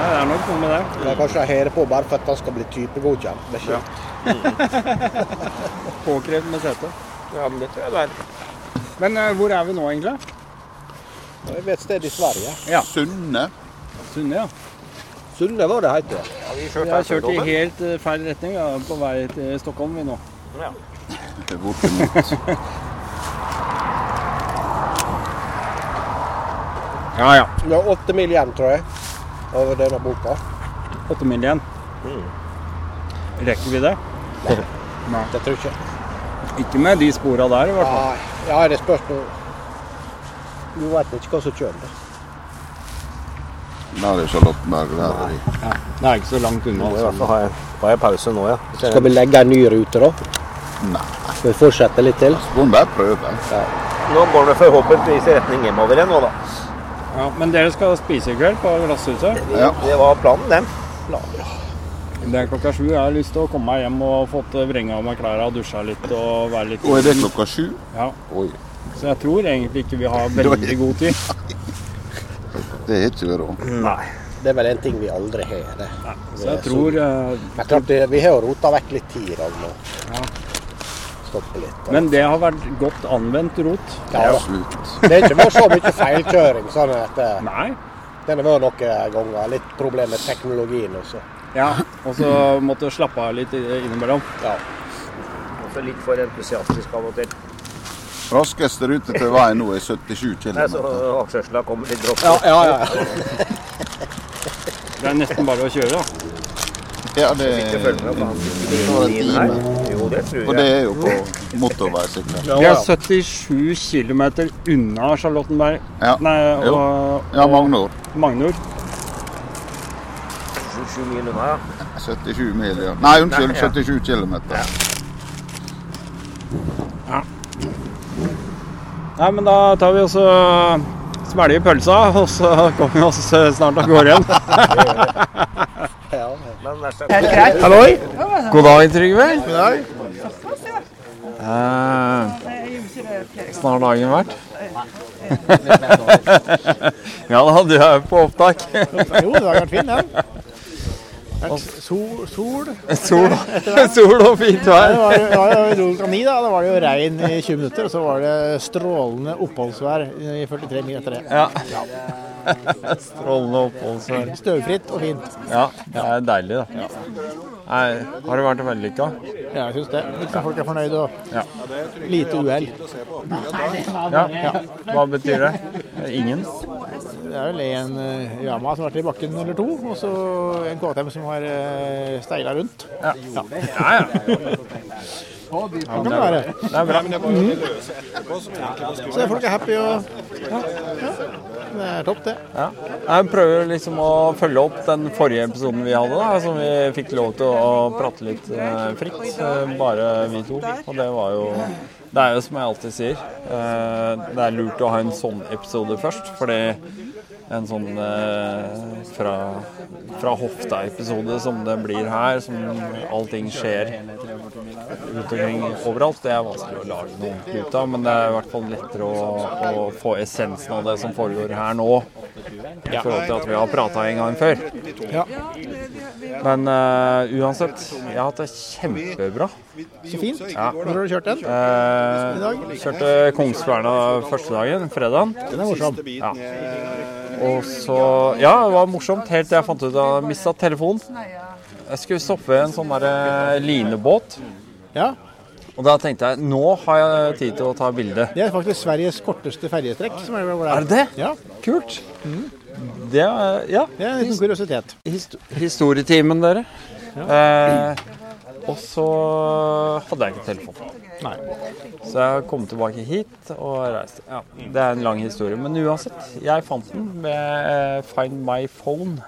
S1: Nei, det er nok noe med det.
S2: Det er kanskje jeg har på bare for at han skal bli typegodkjent. Det med skilt.
S1: Påkrevd med sete.
S9: Ja, men det tror jeg det er.
S1: Men uh, hvor er vi nå, egentlig?
S2: Jeg vet et sted i Sverige.
S1: Ja.
S14: Sunne.
S1: Sunne, ja.
S2: Sunne var det het.
S9: Ja, vi
S1: Vi har kjørt i helt uh, feil retning. Vi er på vei til Stockholm, vi nå.
S9: Ja.
S14: Bortimot.
S1: Ja, ja.
S2: Det er åtte mil igjen, tror jeg, over denne boka.
S1: Åtte mil igjen. Rekker vi det? Nei.
S2: Det tror jeg ikke.
S1: Ikke med de spora der, i hvert fall.
S2: Nei, ja, det spørs nå Du vet ikke hva som kjører.
S14: Der er Charlottenberg. Der Nei.
S1: Det er ikke så langt unna.
S9: Nå i hvert fall har jeg, har jeg pause nå, ja.
S2: Skal vi legge en ny rute, da?
S14: Nei.
S2: Skal vi fortsette litt til?
S14: Skal vi bare prøve?
S9: Nå går det forhåpentligvis i retning hjemover igjen nå, da.
S1: Ja, men dere skal spise i kveld på Glasshuset?
S9: Det, det var planen, det.
S1: Det er klokka sju. Jeg har lyst til å komme meg hjem og fått vrenga av meg klærne og dusja litt og være litt
S14: Og er det klokka sju?
S1: Ja.
S14: Oi.
S1: Så jeg tror egentlig ikke vi har veldig god tid.
S14: Det er ikke råd.
S2: Nei. Det er vel en ting vi aldri har. det.
S1: Så jeg tror Så...
S2: Men klart, vi har jo rota vekk litt tid i dag nå. Stoppe litt.
S1: Men det har vært godt anvendt rot.
S2: Ja, absolutt. Det er ikke vært så mye feilkjøring. sånn at det,
S1: Nei.
S2: Den har vært noen ganger. Litt problem med teknologien også.
S1: Ja, og så måtte slappe av litt innimellom.
S2: Ja.
S9: Også litt for entusiastisk av og til.
S14: Raskeste rute til veien nå er 77 km.
S9: Nei, så avkjørsla kommer litt brått.
S2: Ja, ja, ja.
S1: Det er nesten bare å kjøre, da.
S14: Ja, det
S9: er...
S14: det time.
S9: Jo, det tror jeg.
S14: Og det er jo på motorvei, sikkert.
S1: Vi er 77 km unna Charlottenberg.
S14: Ja.
S1: Nei,
S14: og,
S1: og,
S14: Ja, Magnor.
S1: Magnor.
S9: 77 mil unna, ja.
S14: 77 mil, ja. Nei, unnskyld.
S9: Nei, ja.
S14: 77 km.
S1: Ja. Nei, men da tar vi også svelger pølsa, og så kommer vi oss snart av gårde igjen.
S9: Men det
S1: Helt greit. Halloi. God dag, Trygve. God dag. Eh, har dagen vært? ja da, du er jo på opptak.
S15: Jo, det har vært fin, den. Sol, sol.
S1: Sol, sol og fint vær.
S15: Ja, det var, jo- ja, ja, vi dro klokka ni, da. Da var det jo regn i 20 minutter. Og så var det strålende oppholdsvær i 43 mil etter det.
S1: Ja. Strålende oppholdsvær.
S15: Støvfritt og fint.
S1: Ja, det er deilig, da. Nei, har det vært vellykka?
S15: Ja, jeg syns det. Sånn folk er fornøyd og
S1: Ja.
S15: lite uhell.
S1: Ja. Hva betyr det? Ingen?
S15: Det er vel en Yama som har vært i bakken eller to, og så en KTM som har uh, steila rundt.
S1: Ja.
S15: ja.
S1: Ja, ja.
S15: Det kan det være.
S1: Det er bra.
S15: Mm. Så folk er happy og ja, ja. Det er topp, det.
S1: Ja. Jeg prøver liksom å følge opp den forrige episoden vi hadde, da, som vi fikk lov til å prate litt eh, fritt, eh, bare vi to. Og det var jo Det er jo som jeg alltid sier, eh, det er lurt å ha en sånn episode først, fordi en sånn eh, fra, fra hofta-episode som det blir her, som allting skjer rundt omkring overalt. Det er vanskelig å lage noe ordentlig ut av, men det er i hvert fall lettere å, å få essensen av det som foregår her nå, i forhold til at vi har prata en gang før.
S15: Ja.
S1: Men eh, uansett, jeg har hatt det kjempebra.
S15: Så fint.
S1: Ja.
S15: Hvor har du kjørt den?
S1: Eh, kjørte Kongsberna første dagen, fredagen.
S15: Den er morsom.
S1: Ja. Og så Ja, det var morsomt helt til jeg fant ut at jeg mista telefonen. Jeg skulle stoppe en sånn der eh, linebåt.
S15: Ja.
S1: Og da tenkte jeg nå har jeg tid til å ta bilde.
S15: Det er faktisk Sveriges korteste ferjestrekk. som Er
S1: Er det det?
S15: Ja.
S1: Kult. Det er, ja.
S15: Det er en liten kuriositet.
S1: Historietimen, dere. Eh, og så hadde jeg ikke telefon.
S15: Nei.
S1: Så jeg kom tilbake hit og reiste. Ja, det er en lang historie. Men uansett, jeg fant den med Find My Phone.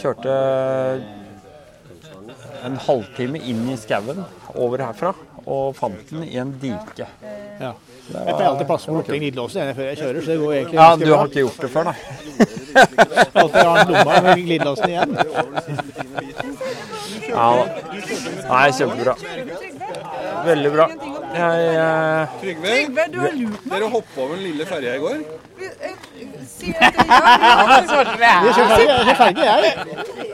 S1: Kjørte en halvtime inn i skauen over herfra og fant den i en dike.
S15: Ja. Jeg pleier alltid å passe på lukke glidelåsen før jeg kjører, så det går egentlig
S1: Ja,
S15: ganske
S1: du har ikke gjort det før, nei?
S15: Alltid har den lomma med glidelåsen igjen.
S1: Ja da. Nei, kjempebra. Veldig bra. Jeg eh,
S5: Trygve,
S16: Trygve, du har lurt meg.
S5: dere hoppa over den lille ferja i går.
S16: Si at jeg ja,
S15: Jeg kjører ferge, jeg ferge, jeg.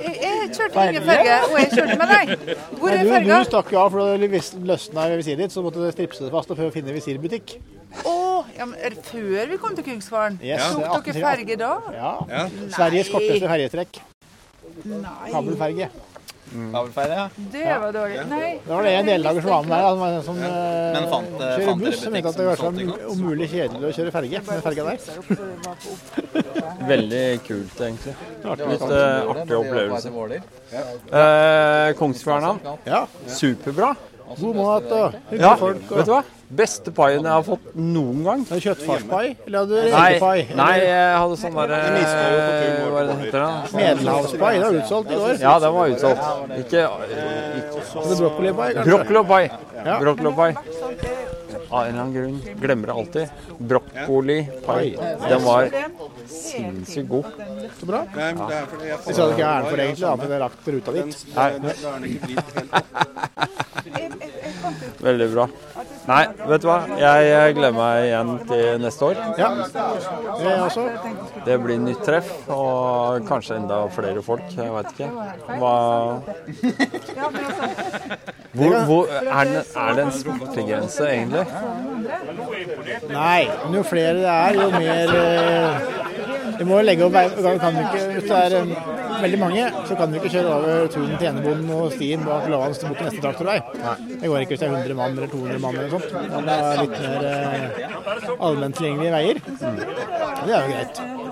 S16: Jeg kjørte ingen ferge, og jeg kjørte med deg. Hvor er ferga?
S15: du stakk jo av for det løsna visiret ditt, så måtte du stripse det fast og prøve å finne visirbutikk.
S16: Å, ja, men før vi kom til Kungsvaren?
S15: Yes,
S16: Tok dere ferge da?
S15: Ja.
S16: ja.
S15: Sveriges korteste ferjetrekk. Kabelferge.
S5: Kabelferje, ja.
S16: Det var dårlig. Nei.
S15: Det var det en deltaker som var med der, som, ja. eh,
S5: Men fant, eh,
S15: kjører
S5: fant dere
S15: buss, som mente at det var så umulig kjedelig å kjøre ferge med ferga der.
S1: Veldig kult, egentlig.
S15: Artig.
S1: Litt uh, artig opplevelse. Eh, Kongsverna.
S15: Ja.
S1: Superbra.
S15: God mat og hyggelige folk. Og...
S1: vet du hva? Beste paien jeg har fått noen gang.
S15: Har du kjøttfarspai, eller hadde du rekepai?
S1: nei, jeg hadde sånn derre Hva det heter? det?
S15: Medelhavspai, det var utsolgt i år.
S1: Ja, den var utsolgt. Ikke, ikke
S15: Brokkolipai, kanskje?
S1: Brokkolipai.
S15: Ja.
S1: Av en eller annen grunn. Glemmer det alltid. Broccolipai. Den var sinnssykt god.
S15: Så bra.
S5: Det er fordi jeg
S15: sa hadde ikke æren for det, egentlig, annet enn jeg rakk ruta dit.
S1: Veldig bra. Nei, vet du hva. Jeg gleder meg igjen til neste år.
S15: Ja, det er jeg også.
S1: Det blir nytt treff, og kanskje enda flere folk. Jeg veit ikke. Hva hvor, hvor, er, det, er det en smertegrense, egentlig?
S15: Nei, men jo flere det er, jo mer eh, Vi må jo legge opp kan ikke, Hvis det er eh, veldig mange, så kan du ikke kjøre over turen til enebonden og stien bak Lavans bort til neste traktorvei. Det går ikke hvis det er 100 mann eller 200 mann eller noe sånt. Det er litt mer eh, allment tilgjengelige veier. Og det er jo greit.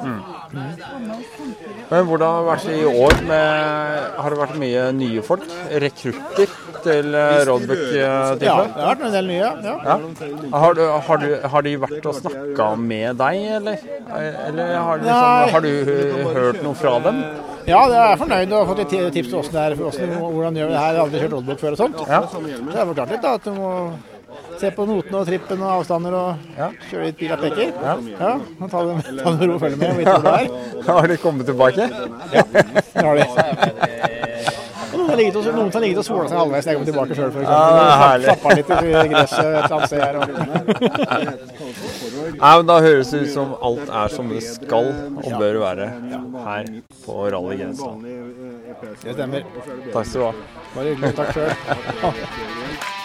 S1: Men hvordan har det vært i år? Med, har det vært mye nye folk? Rekrutter til eh, Roadbook-type?
S15: Ja, det har vært en del nye. Ja.
S1: Ja. Har, du, har, du, har de vært og snakka med deg, eller? Eller har, liksom, har du hørt noe fra dem?
S15: Ja, jeg er fornøyd og har fått litt tips til hvordan det er, hvordan, hvordan gjør vi det her. Jeg har aldri kjørt roadbook før og sånt. Ja. Så jeg har forklart litt da, at du må se på notene og trippen og avstander og kjøre litt og peker. Ja, ja ta det, med ro og følger med er.
S1: Har de kommet tilbake?
S15: Ja, det har de. Noen har ligget og, noen har ligget og sola seg halvveis når jeg kom tilbake sjøl, f.eks.
S1: Ja, herlig.
S15: Litt i gresset et eller annet sted her.
S1: Nei, men Da høres det ut som alt er som det skal og bør være her på Rally Grensa.
S15: Det stemmer.
S1: Takk skal du ha.
S15: Bare hyggelig. Takk sjøl.